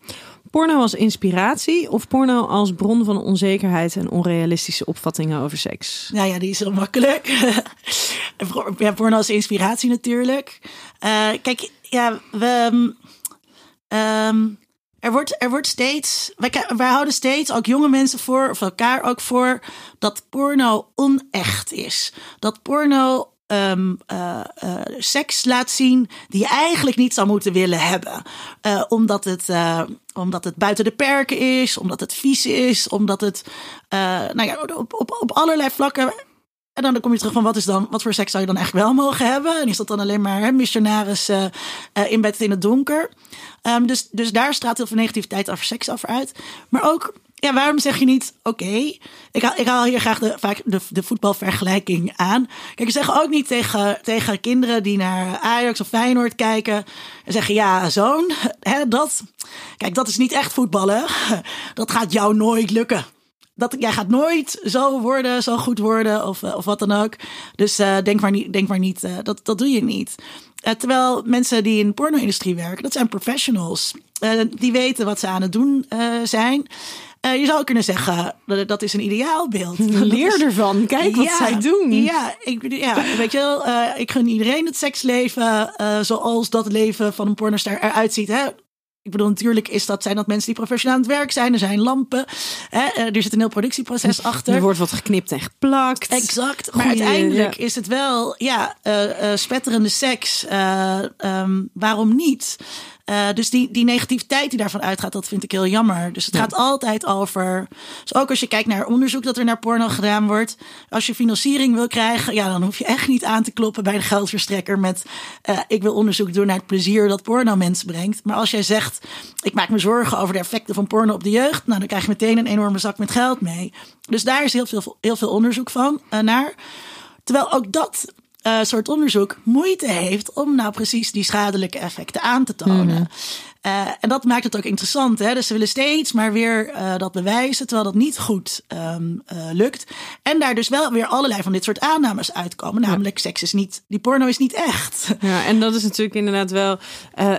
Porno als inspiratie of porno als bron van onzekerheid en onrealistische opvattingen over seks? Nou ja, die is heel makkelijk. *laughs* ja, porno als inspiratie natuurlijk. Uh, kijk, ja, we. Um, er wordt, er wordt steeds, wij, wij houden steeds ook jonge mensen voor, of elkaar ook voor, dat porno onecht is. Dat porno um, uh, uh, seks laat zien die je eigenlijk niet zou moeten willen hebben. Uh, omdat, het, omdat het buiten de perken is, omdat het vies is, omdat het nou ja, op, op, op allerlei vlakken. En dan kom je terug van wat is dan, wat voor seks zou je dan eigenlijk wel mogen hebben? En is dat dan alleen maar hè, missionaris in bed in het donker? Um, dus, dus daar straalt heel veel negativiteit over seks over uit. Maar ook ja, waarom zeg je niet, oké, ik, haal, ik haal hier graag de, vaak de, de voetbalvergelijking aan. Kijk, ze zeggen ook niet tegen, tegen kinderen die naar Ajax of Feyenoord kijken en zeggen, ja, zoon, hè, dat, kijk, dat is niet echt voetballen. *laughs* Dat gaat jou nooit lukken. Dat, jij gaat nooit zo worden, zo goed worden of, of wat dan ook. Dus uh, denk maar niet, denk maar niet uh, dat, dat doe je niet. Uh, terwijl mensen die in de porno-industrie werken, dat zijn professionals. die weten wat ze aan het doen zijn. Je zou kunnen zeggen, dat, dat is een ideaalbeeld. *laughs* Leer ervan. Kijk wat zij doen. Ja, ik, ja weet je wel. Ik gun iedereen het seksleven zoals dat leven van een pornostar eruit ziet. Hè? Ik bedoel, natuurlijk is dat, zijn dat mensen die professioneel aan het werk zijn. Er zijn lampen. Hè? Er zit een heel productieproces achter. Er wordt wat geknipt en geplakt. Exact. Maar uiteindelijk is het wel, ja, spetterende seks. Um, waarom niet? Uh, dus die, die negativiteit die daarvan uitgaat, dat vind ik heel jammer. Dus het gaat altijd over. Dus ook als je kijkt naar onderzoek dat er naar porno gedaan wordt. Als je financiering wil krijgen, ja, dan hoef je echt niet aan te kloppen bij de geldverstrekker met. Uh, ik wil onderzoek doen naar het plezier dat porno mensen brengt. Maar als jij zegt, ik maak me zorgen over de effecten van porno op de jeugd, nou dan krijg je meteen een enorme zak met geld mee. Dus daar is heel veel, heel veel onderzoek van uh, naar. Terwijl ook dat uh, soort onderzoek moeite heeft om nou precies die schadelijke effecten aan te tonen. Mm. Uh, en dat maakt het ook interessant. Hè? Dus ze willen steeds maar weer uh, dat bewijzen, terwijl dat niet goed um, lukt. En daar dus wel weer allerlei van dit soort aannames uitkomen. Namelijk, seks is niet, die porno is niet echt. Ja, en dat is natuurlijk inderdaad wel.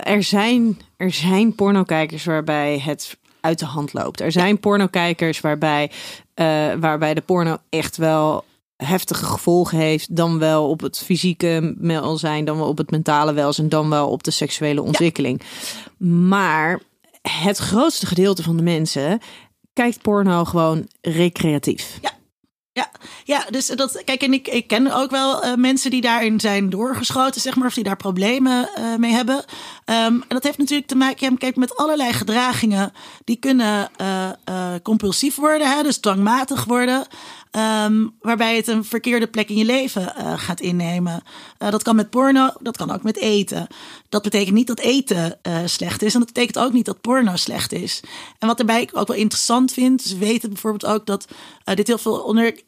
er, zijn, er zijn pornokijkers waarbij het uit de hand loopt. Er zijn pornokijkers waarbij, eh, waarbij de porno echt wel heftige gevolgen heeft, dan wel op het fysieke welzijn, dan wel op het mentale welzijn, dan wel op de seksuele ontwikkeling. Maar het grootste gedeelte van de mensen kijkt porno gewoon recreatief. Ja. Ja, ja, dus dat, kijk, en ik, ik ken ook wel uh, mensen die daarin zijn doorgeschoten, zeg maar, of die daar problemen uh, mee hebben. Um, en dat heeft natuurlijk te maken kijk, met allerlei gedragingen die kunnen uh, compulsief worden, hè, dus dwangmatig worden. Um, waarbij het een verkeerde plek in je leven uh, gaat innemen. Uh, dat kan met porno, dat kan ook met eten. Dat betekent niet dat eten uh, slecht is. En dat betekent ook niet dat porno slecht is. En wat daarbij ik ook wel interessant vind. Ze weten bijvoorbeeld ook dat dit heel veel onder.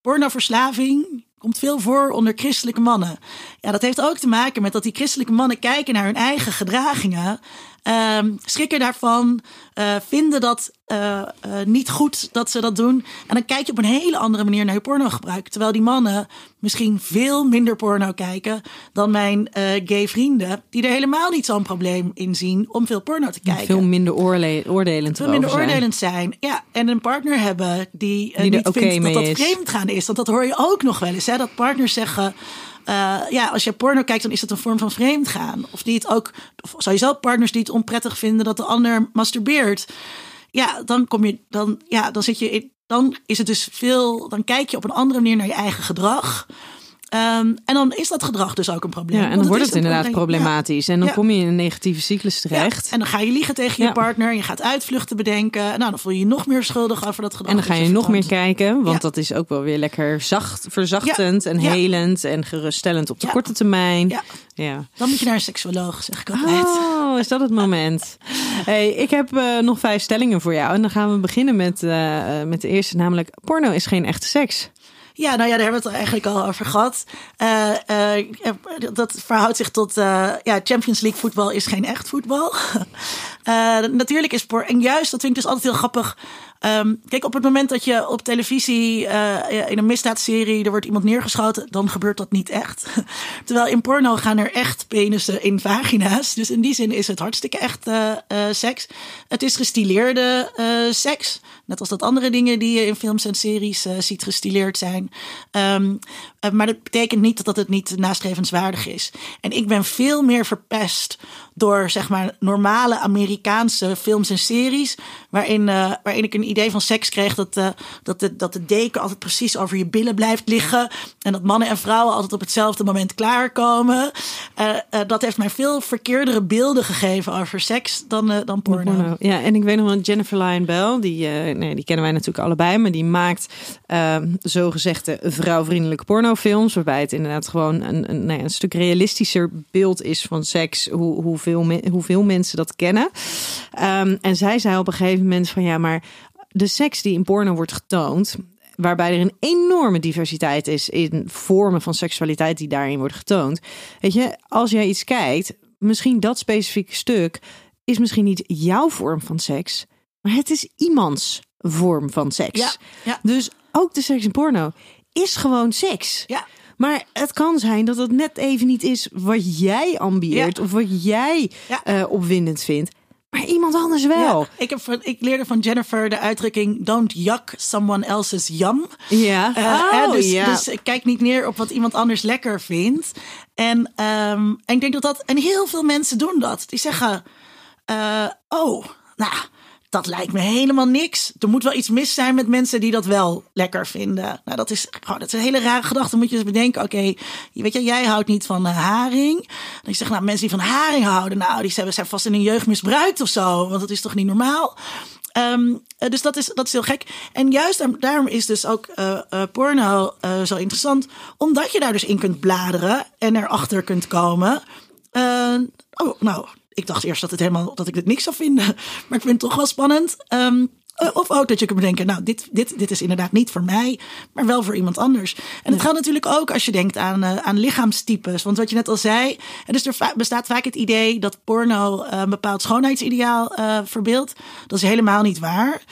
pornoverslaving komt veel voor onder christelijke mannen. Ja, dat heeft ook te maken met dat die christelijke mannen kijken naar hun eigen gedragingen. Um, schrikken daarvan, uh, vinden dat uh, uh, niet goed dat ze dat doen. En dan kijk je op een hele andere manier naar je porno gebruik. Terwijl die mannen misschien veel minder porno kijken dan mijn gay vrienden. Die er helemaal niet zo'n probleem in zien om veel porno te kijken. Veel minder oordelend Veel minder oordelend zijn. Ja, en een partner hebben die, die niet okay vindt dat dat vreemd gaan is. Want dat hoor je ook nog wel eens. Hè? Dat partners zeggen... Uh, ja, als je porno kijkt, dan is het een vorm van vreemdgaan. Of die het ook, of sowieso partners die het onprettig vinden dat de ander masturbeert. Ja, dan kom je, dan, ja, dan zit je in, dan is het dus veel, dan kijk je op een andere manier naar je eigen gedrag. Um, en dan is dat gedrag dus ook een probleem. Ja, en dan wordt het, inderdaad problematisch. En dan kom je in een negatieve cyclus terecht. En dan ga je liegen tegen je partner. Je gaat uitvluchten bedenken. Nou, dan voel je je nog meer schuldig over dat gedrag. En dan ga je, nog meer kijken. Want dat is ook wel weer lekker zacht, verzachtend en helend. En geruststellend op de korte termijn. Ja. Dan moet je naar een seksuoloog, zeg ik altijd. Oh, is dat het moment? Hey, ik heb uh, nog vijf stellingen voor jou. En dan gaan we beginnen met, uh, met de eerste, namelijk porno is geen echte seks. Ja, nou ja, daar hebben we het eigenlijk al over gehad. Uh, uh, dat verhoudt zich tot, uh, ja, Champions League voetbal is geen echt voetbal. *laughs* natuurlijk is en juist, dat vind ik dus altijd heel grappig. Um, kijk, op het moment dat je op televisie in een misdaadserie, er wordt iemand neergeschoten, dan gebeurt dat niet echt. *laughs* Terwijl in porno gaan er echt penissen in vagina's. Dus in die zin is het hartstikke echt seks. Het is gestileerde seks. Net als dat andere dingen die je in films en series ziet gestileerd zijn. Um, maar dat betekent niet dat het niet nastrevenswaardig is. En ik ben veel meer verpest door zeg maar normale Amerikaanse films en series. Waarin, uh, waarin ik een idee van seks kreeg dat, uh, dat, de, dat de deken altijd precies over je billen blijft liggen. En dat mannen en vrouwen altijd op hetzelfde moment klaarkomen. Uh, dat heeft mij veel verkeerdere beelden gegeven over seks dan, dan porno. porno. Ja, en ik weet nog wel Jennifer Lyon Bell. Die, nee, die kennen wij natuurlijk allebei. Maar die maakt ehm, zogezegde vrouwvriendelijke pornofilms. Waarbij het inderdaad gewoon een, een, nee, een stuk realistischer beeld is van seks. Hoe, hoe hoeveel, hoeveel mensen dat kennen. Um, en zij zei op een gegeven moment van ja, maar de seks die in porno wordt getoond, waarbij er een enorme diversiteit is in vormen van seksualiteit die daarin wordt getoond. Weet je, als jij iets kijkt, misschien dat specifieke stuk is misschien niet jouw vorm van seks, maar het is iemands vorm van seks. Ja, ja. Dus ook de seks in porno is gewoon seks. Ja. Maar het kan zijn dat het net even niet is wat jij ambieert of wat jij uh, opwindend vindt. Maar iemand anders wel. Ja, ik, heb van, ik leerde van Jennifer de uitdrukking: Don't yuck someone else's yum. Ja. Uh, oh, dus, ja. dus kijk niet neer op wat iemand anders lekker vindt. En, um, en ik denk dat dat. En heel veel mensen doen dat. Die zeggen: uh, Oh, nou dat lijkt me helemaal niks. Er moet wel iets mis zijn met mensen die dat wel lekker vinden. Nou, dat is, oh, dat is een hele rare gedachte. Moet je dus bedenken, oké, weet je, jij houdt niet van uh, haring. Dan zeg nou, mensen die van haring houden, nou, die zijn, zijn vast in hun jeugd misbruikt of zo. Want dat is toch niet normaal? Um, dus dat is, dat is heel gek. En juist daarom is dus ook uh, porno zo interessant. Omdat je daar dus in kunt bladeren en erachter kunt komen. oh, nou, ik dacht eerst dat, het helemaal, dat ik het niks zou vinden. *laughs* Maar ik vind het toch wel spannend. Um, of ook dat je kunt bedenken, nou, dit, dit, dit is inderdaad niet voor mij, maar wel voor iemand anders. En het geldt natuurlijk ook als je denkt aan, uh, aan lichaamstypes. Want wat je net al zei, dus er bestaat vaak het idee dat porno uh, een bepaald schoonheidsideaal uh, verbeeldt. Dat is helemaal niet waar.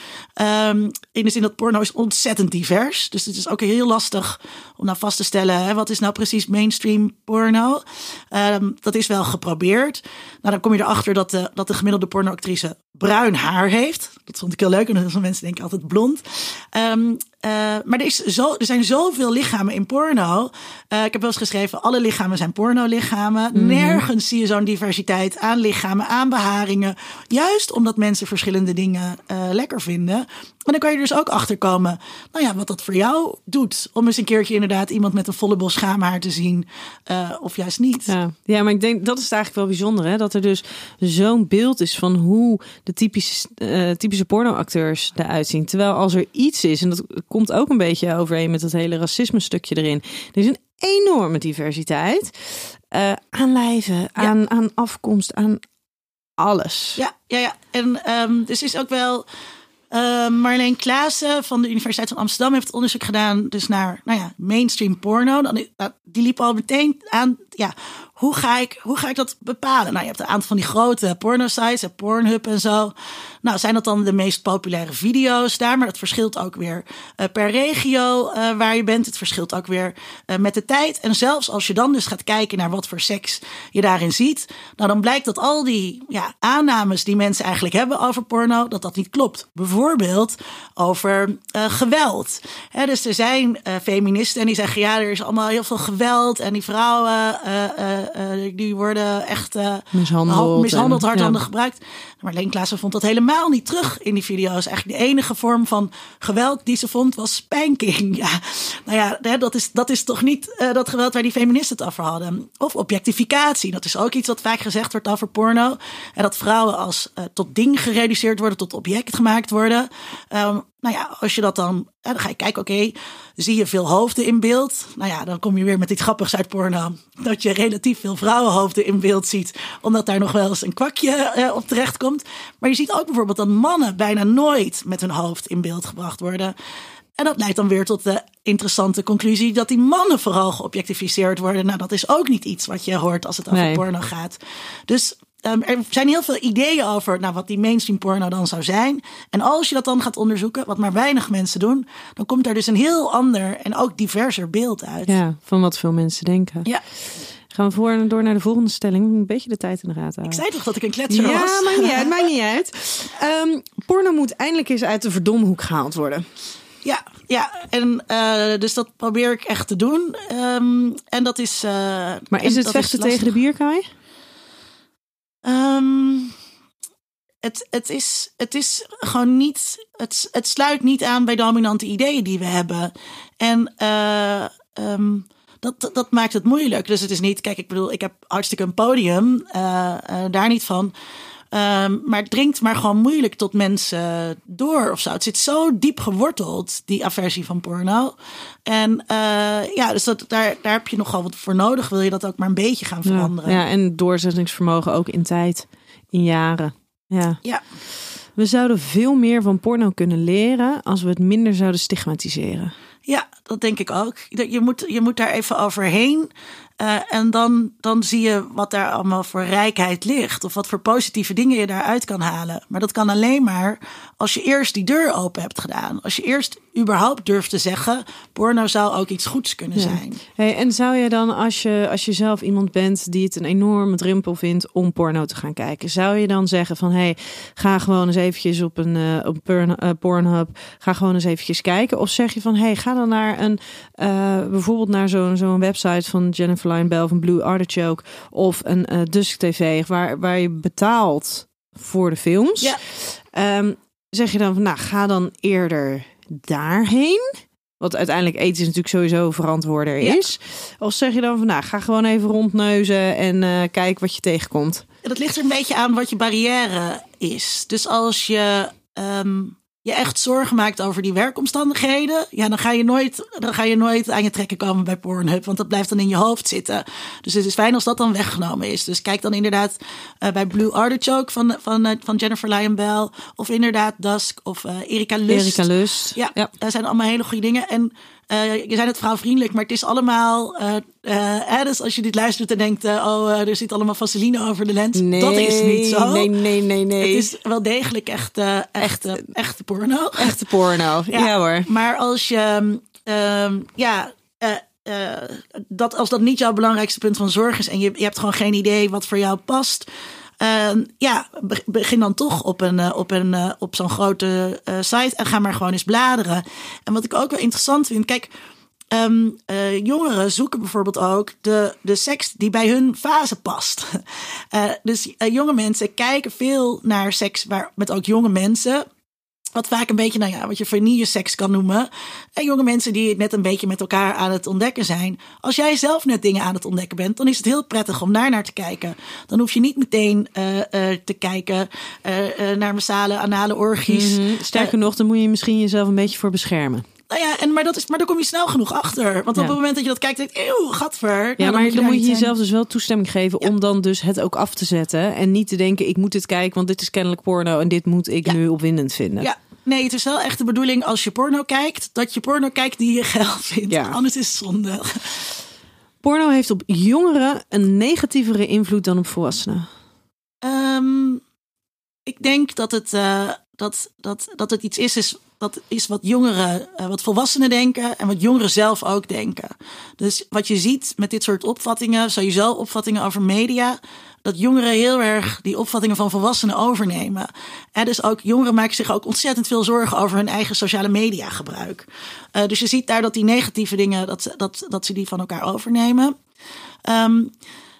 Um, in de zin dat porno is ontzettend divers. Dus het is ook heel lastig om nou vast te stellen, hè, wat is nou precies mainstream porno? Um, dat is wel geprobeerd. Nou, dan kom je erachter dat de, dat de gemiddelde pornoactrice bruin haar heeft. Dat vond ik heel leuk. Veel mensen denken altijd blond. Ehm, eh, maar er, is zo, er zijn zoveel lichamen in porno. Eh, ik heb wel eens geschreven, alle lichamen zijn porno-lichamen. Mhm. Nergens zie je zo'n diversiteit aan lichamen, aan beharingen. Juist omdat mensen verschillende dingen eh, lekker vinden. En dan kan je dus ook achterkomen, nou ja, wat dat voor jou doet. Om eens een keertje inderdaad iemand met een volle bos schaamhaar te zien. of juist niet. Ja. ja, maar ik denk dat is het eigenlijk wel bijzonder, hè? dat er dus zo'n beeld is van hoe de typische, typische pornoacteurs eruit zien. Terwijl als er iets is, en dat komt ook een beetje overeen met dat hele racisme stukje erin. Er is een enorme diversiteit eh, aan lijven, aan, aan afkomst, aan alles. Ja, ja, ja. En ehm, dus is ook wel. eh, Marleen Klaassen van de Universiteit van Amsterdam heeft onderzoek gedaan dus naar nou ja, mainstream porno. Dan, is- nou, die liep al meteen aan, ja, hoe ga ik, hoe ga ik dat bepalen? Nou, je hebt een aantal van die grote porno-sites, Pornhub en zo. Nou, zijn dat dan de meest populaire video's daar? Maar dat verschilt ook weer eh, per regio eh, waar je bent. Het verschilt ook weer eh, met de tijd. En zelfs als je dan dus gaat kijken naar wat voor seks je daarin ziet, nou, dan blijkt dat al die ja, aannames die mensen eigenlijk hebben over porno, dat dat niet klopt. Bijvoorbeeld over geweld. Hè, dus er zijn feministen en die zeggen, ja, er is allemaal heel veel geweld en die vrouwen, die worden echt Mishandeld mishandeld, hardhandig ja. gebruikt. Maar Leen Klaassen vond dat helemaal niet terug in die video's. Eigenlijk de enige vorm van geweld die ze vond was spanking. *laughs* Ja, nou ja, dat is, dat is toch niet eh, dat geweld waar die feministen het over hadden. Of objectificatie. Dat is ook iets wat vaak gezegd wordt over porno. En dat vrouwen als eh, tot ding gereduceerd worden, tot object gemaakt worden. Ehm, nou ja, als je dat dan, hè, dan ga je kijken, oké, zie je veel hoofden in beeld? Nou ja, dan kom je weer met iets grappigs uit porno. Dat je relatief veel vrouwenhoofden in beeld ziet, omdat daar nog wel eens een kwakje eh, op terecht komt. Maar je ziet ook bijvoorbeeld dat mannen bijna nooit met hun hoofd in beeld gebracht worden. En dat leidt dan weer tot de interessante conclusie dat die mannen vooral geobjectificeerd worden. Nou, dat is ook niet iets wat je hoort als het over Nee. porno gaat. Dus ehm, er zijn heel veel ideeën over nou, wat die mainstream porno dan zou zijn. En als je dat dan gaat onderzoeken, wat maar weinig mensen doen, dan komt daar dus een heel ander en ook diverser beeld uit. Ja, van wat veel mensen denken. Ja, Gaan we voor, door naar de volgende stelling. Een beetje de tijd in de raad houden. ik zei toch dat ik een kletser was? Ja, maakt niet uit, maakt niet uit. Ehm, porno moet eindelijk eens uit de verdomhoek gehaald worden. Ja, ja. En eh, dus dat probeer ik echt te doen. Ehm, en dat is. eh, Maar is het vechten tegen de bierkaai? Ehm, het, het, is, het is gewoon niet. Het, het sluit niet aan bij dominante ideeën die we hebben. En eh, ehm, dat, dat maakt het moeilijk. Dus het is niet. Kijk, ik bedoel, ik heb hartstikke een podium. eh, eh, daar niet van. Ehm, maar het dringt maar gewoon moeilijk tot mensen door of zo. Het zit zo diep geworteld, die aversie van porno. En eh, ja, dus dat, daar, daar heb je nogal wat voor nodig. Wil je dat ook maar een beetje gaan Ja, veranderen? ja, en doorzettingsvermogen ook in tijd, in jaren. Ja. ja. We zouden veel meer van porno kunnen leren als we het minder zouden stigmatiseren. Ja, dat denk ik ook. Dat Je moet, je moet daar even overheen. eh, en dan, dan zie je wat daar allemaal voor rijkheid ligt. Of wat voor positieve dingen je daaruit kan halen. Maar dat kan alleen maar als je eerst die deur open hebt gedaan. Als je eerst überhaupt durft te zeggen... porno zou ook iets goeds kunnen zijn. Hey, en zou je dan, als je, als je zelf iemand bent die het een enorme drempel vindt om porno te gaan kijken, zou je dan zeggen van hey, ga gewoon eens eventjes op een, eh, op Porn- eh, Pornhub, ga gewoon eens eventjes kijken? Of zeg je van hey, ga dan naar een, eh, bijvoorbeeld naar zo'n zo'n website van Jennifer Lyon Bell van Blue Artichoke of een eh Dusk TV, waar, waar je betaalt voor de films. Ja. Ehm, zeg je dan van nou, ga dan eerder daarheen? Wat uiteindelijk eten is natuurlijk sowieso verantwoorder Ja. is. Of zeg je dan van nou, ga gewoon even rondneuzen en eh kijk wat je tegenkomt. Dat ligt er een beetje aan wat je barrière is. Dus als je ehm, je echt zorgen maakt over die werkomstandigheden, ja, dan ga je nooit, dan ga je nooit aan je trekken komen bij Pornhub, want dat blijft dan in je hoofd zitten. Dus het is fijn als dat dan weggenomen is. Dus kijk dan inderdaad eh, bij Blue Artichoke van, van, eh, van Jennifer Lyon Bell, of inderdaad Dusk of eh, Erika Lust. Erika Lust. Ja, ja. dat zijn allemaal hele goede dingen. En je zijn het vrouwvriendelijk, maar het is allemaal. eh, eh, dus als je dit luistert en denkt: eh, oh, eh, er zit allemaal vaseline over de lens. dat is niet zo. Nee, nee, nee, nee. Het is wel degelijk echt, eh, echt, eh, echte porno. echte porno. *laughs* Ja, hoor. Maar als je, ehm, ja, eh, eh, dat, als dat niet jouw belangrijkste punt van zorg is en je, je hebt gewoon geen idee wat voor jou past. Ehm, ja, be- begin dan toch op, een, eh, op, een, eh, op zo'n grote eh, site en ga maar gewoon eens bladeren. En wat ik ook wel interessant vind, kijk, eh, jongeren zoeken bijvoorbeeld ook de, de seks die bij hun fase past. *laughs* Eh, dus jonge mensen kijken veel naar seks waar, met ook jonge mensen. Wat vaak een beetje, nou ja, wat je vanille seks kan noemen. En jonge mensen die net een beetje met elkaar aan het ontdekken zijn. Als jij zelf net dingen aan het ontdekken bent, dan is het heel prettig om daar naar te kijken. Dan hoef je niet meteen eh, eh, te kijken eh, naar massale, anale orgies. Mhm. Sterker nog, dan moet je misschien jezelf een beetje voor beschermen. Nou ja, en, maar, dat is, maar daar kom je snel genoeg achter. Want Ja. op het moment dat je dat kijkt, denk je, eeuw, gadver. Nou, Ja, maar dan, moet je zijn. jezelf dus wel toestemming geven om dan dus het ook af te zetten. En niet te denken, ik moet dit kijken, want dit is kennelijk porno en dit moet ik Ja. nu opwindend vinden. Ja, nee, het is wel echt de bedoeling als je porno kijkt, dat je porno kijkt die je geld vindt. Ja. Anders is het zonde. Porno heeft op jongeren een negatievere invloed dan op volwassenen. Ehm, ik denk dat het, eh, dat, dat, dat het iets is, is, dat is wat jongeren, eh, wat volwassenen denken en wat jongeren zelf ook denken. Dus wat je ziet met dit soort opvattingen, sowieso opvattingen over media, dat jongeren heel erg die opvattingen van volwassenen overnemen. En dus ook jongeren maken zich ook ontzettend veel zorgen over hun eigen sociale media gebruik. Eh, dus je ziet daar dat die negatieve dingen, dat, dat, dat ze die van elkaar overnemen. Ehm,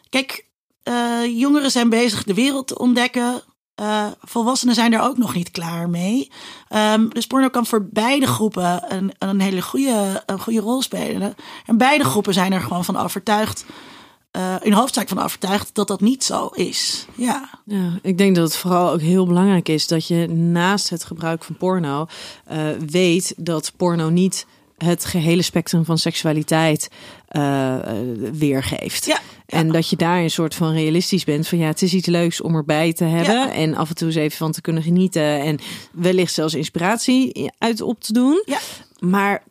kijk, eh, jongeren zijn bezig de wereld te ontdekken. Eh, volwassenen zijn daar ook nog niet klaar mee. Ehm, dus porno kan voor beide groepen een, een hele goede, een goede rol spelen. En beide groepen zijn er gewoon van overtuigd, eh, in hoofdzaak van overtuigd, dat dat niet zo is. Ja, Ja, ik denk dat het vooral ook heel belangrijk is dat je naast het gebruik van porno eh, weet dat porno niet het gehele spectrum van seksualiteit eh, weergeeft. Ja, En dat je daar een soort van realistisch bent van ja, het is iets leuks om erbij te hebben Ja. en af en toe eens even van te kunnen genieten en wellicht zelfs inspiratie uit op te doen. Ja. Maar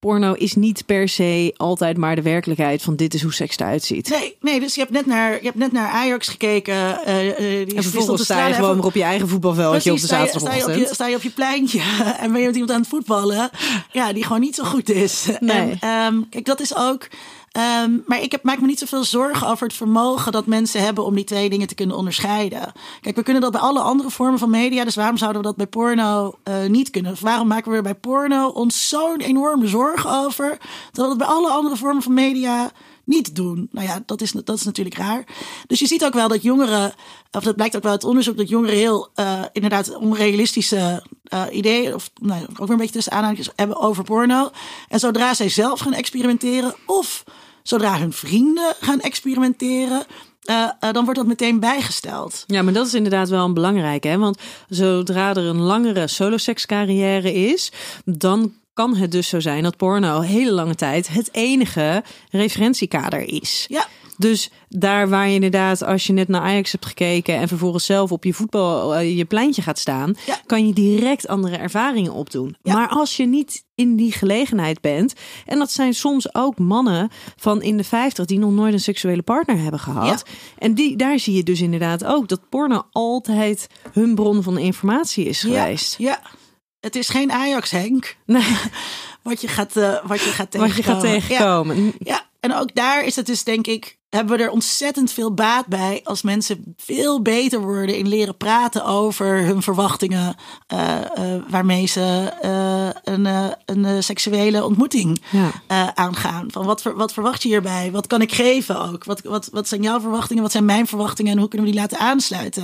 porno is niet per se altijd maar de werkelijkheid van dit is hoe seks eruit ziet. nee, nee, dus je hebt net naar, je hebt net naar Ajax gekeken. eh, eh, die, En vervolgens te sta je gewoon weer op je eigen voetbalveldje op de Precies, sta je- zaterdagochtend. Sta je, op je, sta je op je pleintje *laughs* en ben je met iemand aan het voetballen. Ja, die gewoon niet zo goed is. Nee. En, ehm, kijk, dat is ook. Ehm, maar ik heb, maak me niet zoveel zorgen over het vermogen dat mensen hebben om die twee dingen te kunnen onderscheiden. Kijk, we kunnen dat bij alle andere vormen van media. Dus waarom zouden we dat bij porno eh, niet kunnen? Of waarom maken we er bij porno ons zo'n enorme zorgen over? Dat we dat bij alle andere vormen van media niet doen. Nou ja, dat is, dat is natuurlijk raar. Dus je ziet ook wel dat jongeren, of dat blijkt ook wel uit onderzoek, dat jongeren heel eh, inderdaad onrealistische eh, ideeën, of nou, ook weer een beetje tussen aanhalingstekens, hebben over porno. En zodra zij zelf gaan experimenteren, of zodra hun vrienden gaan experimenteren, eh, eh, dan wordt dat meteen bijgesteld. Ja, maar dat is inderdaad wel een belangrijke. Hè? Want zodra er een langere solosekscarrière is, dan kan het dus zo zijn dat porno hele lange tijd het enige referentiekader is. Ja, Dus daar waar je inderdaad, als je net naar Ajax hebt gekeken en vervolgens zelf op je voetbal eh, je pleintje gaat staan, Ja. kan je direct andere ervaringen opdoen. Ja. Maar als je niet in die gelegenheid bent, en dat zijn soms ook mannen van in de 50 die nog nooit een seksuele partner hebben gehad, en die, daar zie je dus inderdaad ook dat porno altijd hun bron van informatie is geweest. Ja. Het is geen Ajax, Henk. Nee, *laughs* Wat je gaat, eh, wat je gaat wat je gaat tegenkomen. Ja. tegenkomen. Ja, en ook daar is het dus denk ik, hebben we er ontzettend veel baat bij als mensen veel beter worden in leren praten over hun verwachtingen eh, eh, waarmee ze eh, een, een seksuele ontmoeting Ja. aangaan. Van wat, wat verwacht je hierbij? Wat kan ik geven ook? Wat, wat, wat zijn jouw verwachtingen? Wat zijn mijn verwachtingen? En hoe kunnen we die laten aansluiten?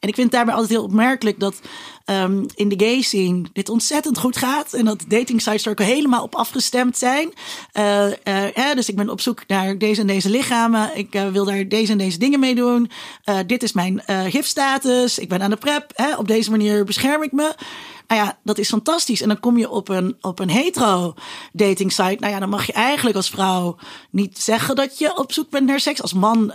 En ik vind het daarbij altijd heel opmerkelijk dat ehm, in de gay scene dit ontzettend goed gaat. En dat dating sites er ook helemaal op afgestemd zijn. Eh, hè, dus ik ben op zoek naar deze en deze lichamen. Ik eh, wil daar deze en deze dingen mee doen. Eh, dit is mijn eh HIV-status. Ik ben aan de prep. Hè, op deze manier bescherm ik me. Nou ja, dat is fantastisch. En dan kom je op een, op een hetero dating site. Nou ja, dan mag je eigenlijk als vrouw niet zeggen dat je op zoek bent naar seks. Als man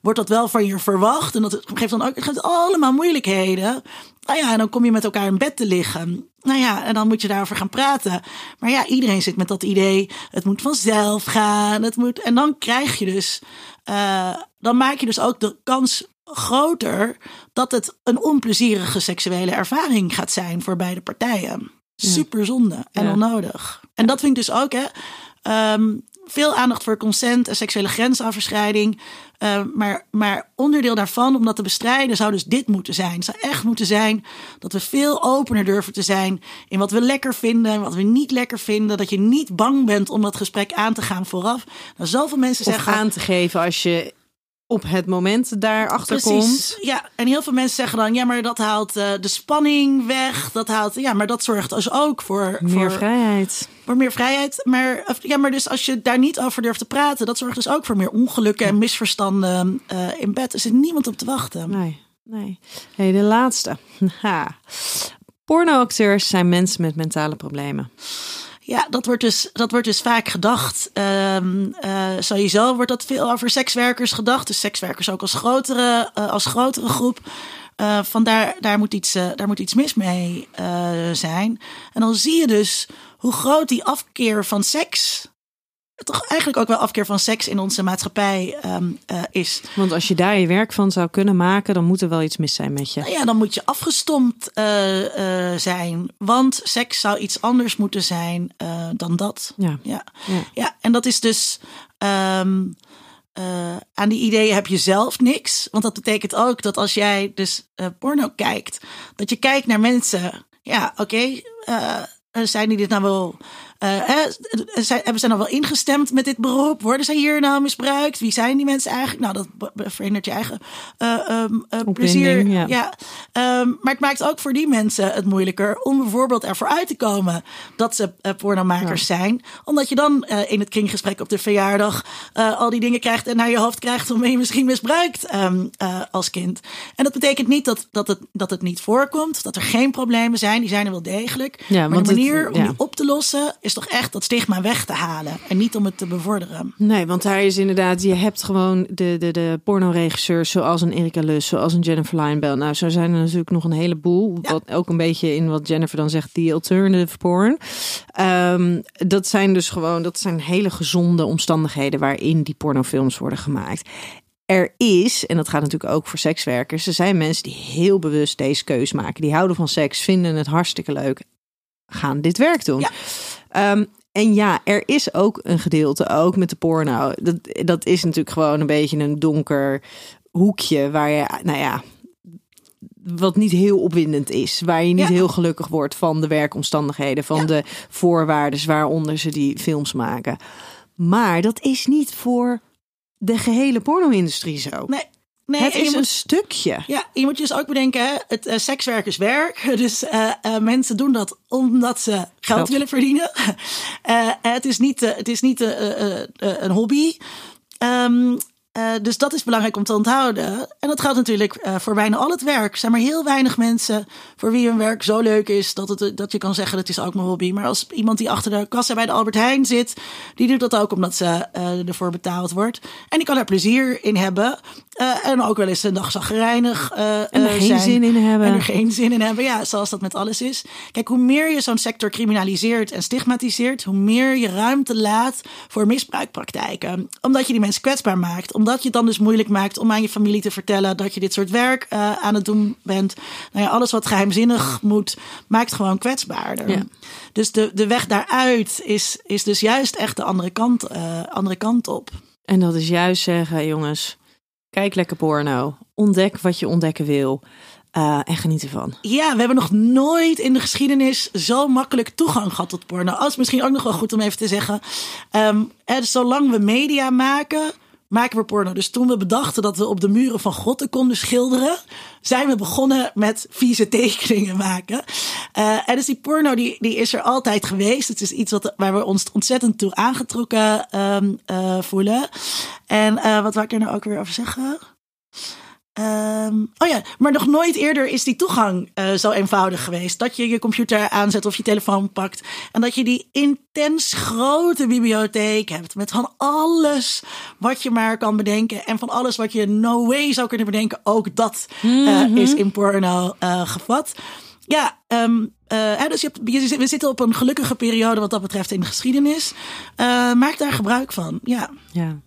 wordt dat wel van je verwacht. En dat geeft dan ook het geeft allemaal moeilijkheden. Nou ja, en dan kom je met elkaar in bed te liggen. Nou ja, en dan moet je daarover gaan praten. Maar ja, iedereen zit met dat idee. Het moet vanzelf gaan. Het moet, en dan krijg je dus. eh, dan maak je dus ook de kans groter dat het een onplezierige seksuele ervaring gaat zijn voor beide partijen. Super zonde en Ja. onnodig. En dat vind ik dus ook, hè. ehm, veel aandacht voor consent en seksuele grensoverschrijding. Uh, maar, maar onderdeel daarvan, om dat te bestrijden, zou dus dit moeten zijn. Het zou echt moeten zijn dat we veel opener durven te zijn in wat we lekker vinden en wat we niet lekker vinden. Dat je niet bang bent om dat gesprek aan te gaan vooraf. Nou, zoveel mensen Of zeggen. aan te geven als je op het moment daarachter Precies. komt. Ja, en heel veel mensen zeggen dan, ja, maar dat haalt eh, de spanning weg. Dat haalt, ja, maar dat zorgt dus ook voor Meer voor, vrijheid. voor meer vrijheid. Maar, of, ja, maar dus als je daar niet over durft te praten, dat zorgt dus ook voor meer ongelukken en misverstanden eh, in bed. Er zit niemand op te wachten. Nee, nee. Hey, de laatste. Ha. Pornoacteurs zijn mensen met mentale problemen. Ja, dat wordt dus, dat wordt dus vaak gedacht. Ehm eh, sowieso wordt dat veel over sekswerkers gedacht. Dus sekswerkers ook als grotere, eh, als grotere groep. Eh, vandaar, daar moet, iets, daar moet iets mis mee zijn. En dan zie je dus hoe groot die afkeer van seks. Toch eigenlijk ook wel afkeer van seks in onze maatschappij ehm, eh, is. Want als je daar je werk van zou kunnen maken, dan moet er wel iets mis zijn met je. Nou ja, dan moet je afgestompt eh, eh, zijn. Want seks zou iets anders moeten zijn dan dat. Ja. Ja. Ja. Ja, en dat is dus. ehm, eh, aan die ideeën heb je zelf niks. Want dat betekent ook dat als jij dus porno kijkt, dat je kijkt naar mensen. Ja, oké. zijn die dit nou wel. Eh, zijn, hebben ze nou wel ingestemd met dit beroep? Worden zij hier nou misbruikt? Wie zijn die mensen eigenlijk? Nou, dat verhindert je eigen eh, ehm, eh, plezier. ja. Ja, ehm, maar het maakt ook voor die mensen het moeilijker om bijvoorbeeld ervoor uit te komen dat ze pornomakers zijn. Omdat je dan in het kringgesprek op de verjaardag al die dingen krijgt en naar je hoofd krijgt om je misschien misbruikt ehm, eh, als kind. En dat betekent niet dat, dat, het, dat het niet voorkomt, dat er geen problemen zijn. Die zijn er wel degelijk. Ja, maar de het- manier om die op te lossen is toch echt dat stigma weg te halen en niet om het te bevorderen. Nee, want daar is inderdaad, je hebt gewoon de, de, de pornoregisseurs zoals een Erika Lus, zoals een Jennifer Lionel. Nou, zo zijn er natuurlijk nog een heleboel. Ja. Wat ook een beetje in wat Jennifer dan zegt, die alternative porn. Ehm, dat zijn dus gewoon, dat zijn hele gezonde omstandigheden waarin die pornofilms worden gemaakt. Er is, en dat gaat natuurlijk ook voor sekswerkers, er zijn mensen die heel bewust deze keus maken. Die houden van seks, vinden het hartstikke leuk, gaan dit werk doen. Ja. Ehm, en ja, er is ook een gedeelte, ook met de porno. Dat, dat is natuurlijk gewoon een beetje een donker hoekje waar je, nou ja, wat niet heel opwindend is. Waar je niet Ja. heel gelukkig wordt van de werkomstandigheden, van Ja. de voorwaarden waaronder ze die films maken. Maar dat is niet voor de gehele porno-industrie zo. Nee, nee het is moet- een stukje. Ja, je moet je dus ook bedenken, hè, het uh, sekswerkerswerk. *laughs* Dus uh, uh, mensen doen dat omdat ze geld, Geld. willen verdienen. *laughs* Het is niet, het is niet een hobby. Um, uh, dus dat is belangrijk om te onthouden. En dat geldt natuurlijk uh, voor bijna al het werk. Er zijn maar heel weinig mensen voor wie hun werk zo leuk is dat, het, dat je kan zeggen dat is ook mijn hobby. Maar als iemand die achter de kassa bij de Albert Heijn zit, die doet dat ook omdat ze uh, ervoor betaald wordt. En die kan er plezier in hebben. En ook wel eens een dag zagrijnig en er geen zijn. zin in hebben. En er geen zin in hebben. Ja, zoals dat met alles is. Kijk, hoe meer je zo'n sector criminaliseert en stigmatiseert, hoe meer je ruimte laat voor misbruikpraktijken. Omdat je die mensen kwetsbaar maakt. Omdat je het dan dus moeilijk maakt om aan je familie te vertellen dat je dit soort werk uh, aan het doen bent. Nou ja, alles wat geheimzinnig moet, maakt gewoon kwetsbaarder. Ja. Dus de, de weg daaruit is, is dus juist echt de andere kant, uh, andere kant op. En dat is juist zeggen, jongens, kijk lekker porno. Ontdek wat je ontdekken wil. Uh, en geniet ervan. Ja, we hebben nog nooit in de geschiedenis zo makkelijk toegang gehad tot porno. Als misschien ook nog wel goed om even te zeggen. Um, dus zolang we media maken, maken we porno. Dus toen we bedachten dat we op de muren van grotten konden schilderen, zijn we begonnen met vieze tekeningen maken. Uh, en dus die porno die, die is er altijd geweest. Het is iets wat, waar we ons ontzettend toe aangetrokken um, uh, voelen. En uh, wat wou ik er nou ook weer over zeggen? Um, oh ja, maar nog nooit eerder is die toegang uh, zo eenvoudig geweest. Dat je je computer aanzet of je telefoon pakt. En dat je die intens grote bibliotheek hebt. Met van alles wat je maar kan bedenken. En van alles wat je no way zou kunnen bedenken. Ook dat mm -hmm. uh, is in porno uh, gevat. Ja, um, uh, dus je hebt, we zitten op een gelukkige periode wat dat betreft in de geschiedenis. Maak daar gebruik van, ja. Ja.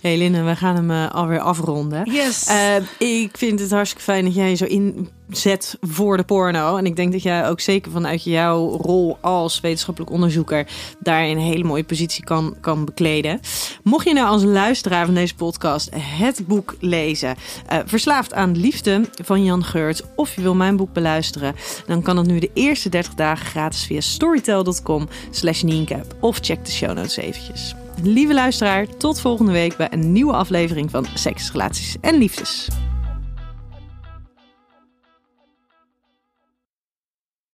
Hey Linne, we gaan hem uh, alweer afronden. Yes. Uh, ik vind het hartstikke fijn dat jij je zo inzet voor de porno. En ik denk dat jij ook zeker vanuit jouw rol als wetenschappelijk onderzoeker daarin een hele mooie positie kan, kan bekleden. Mocht je nou als luisteraar van deze podcast het boek lezen, uh, Verslaafd aan Liefde van Jan Geurt, of je wil mijn boek beluisteren, dan kan het nu de eerste 30 dagen gratis via storytel.com slash Of check de show notes eventjes. Lieve luisteraar, tot volgende week bij een nieuwe aflevering van Seks, Relaties en Liefdes.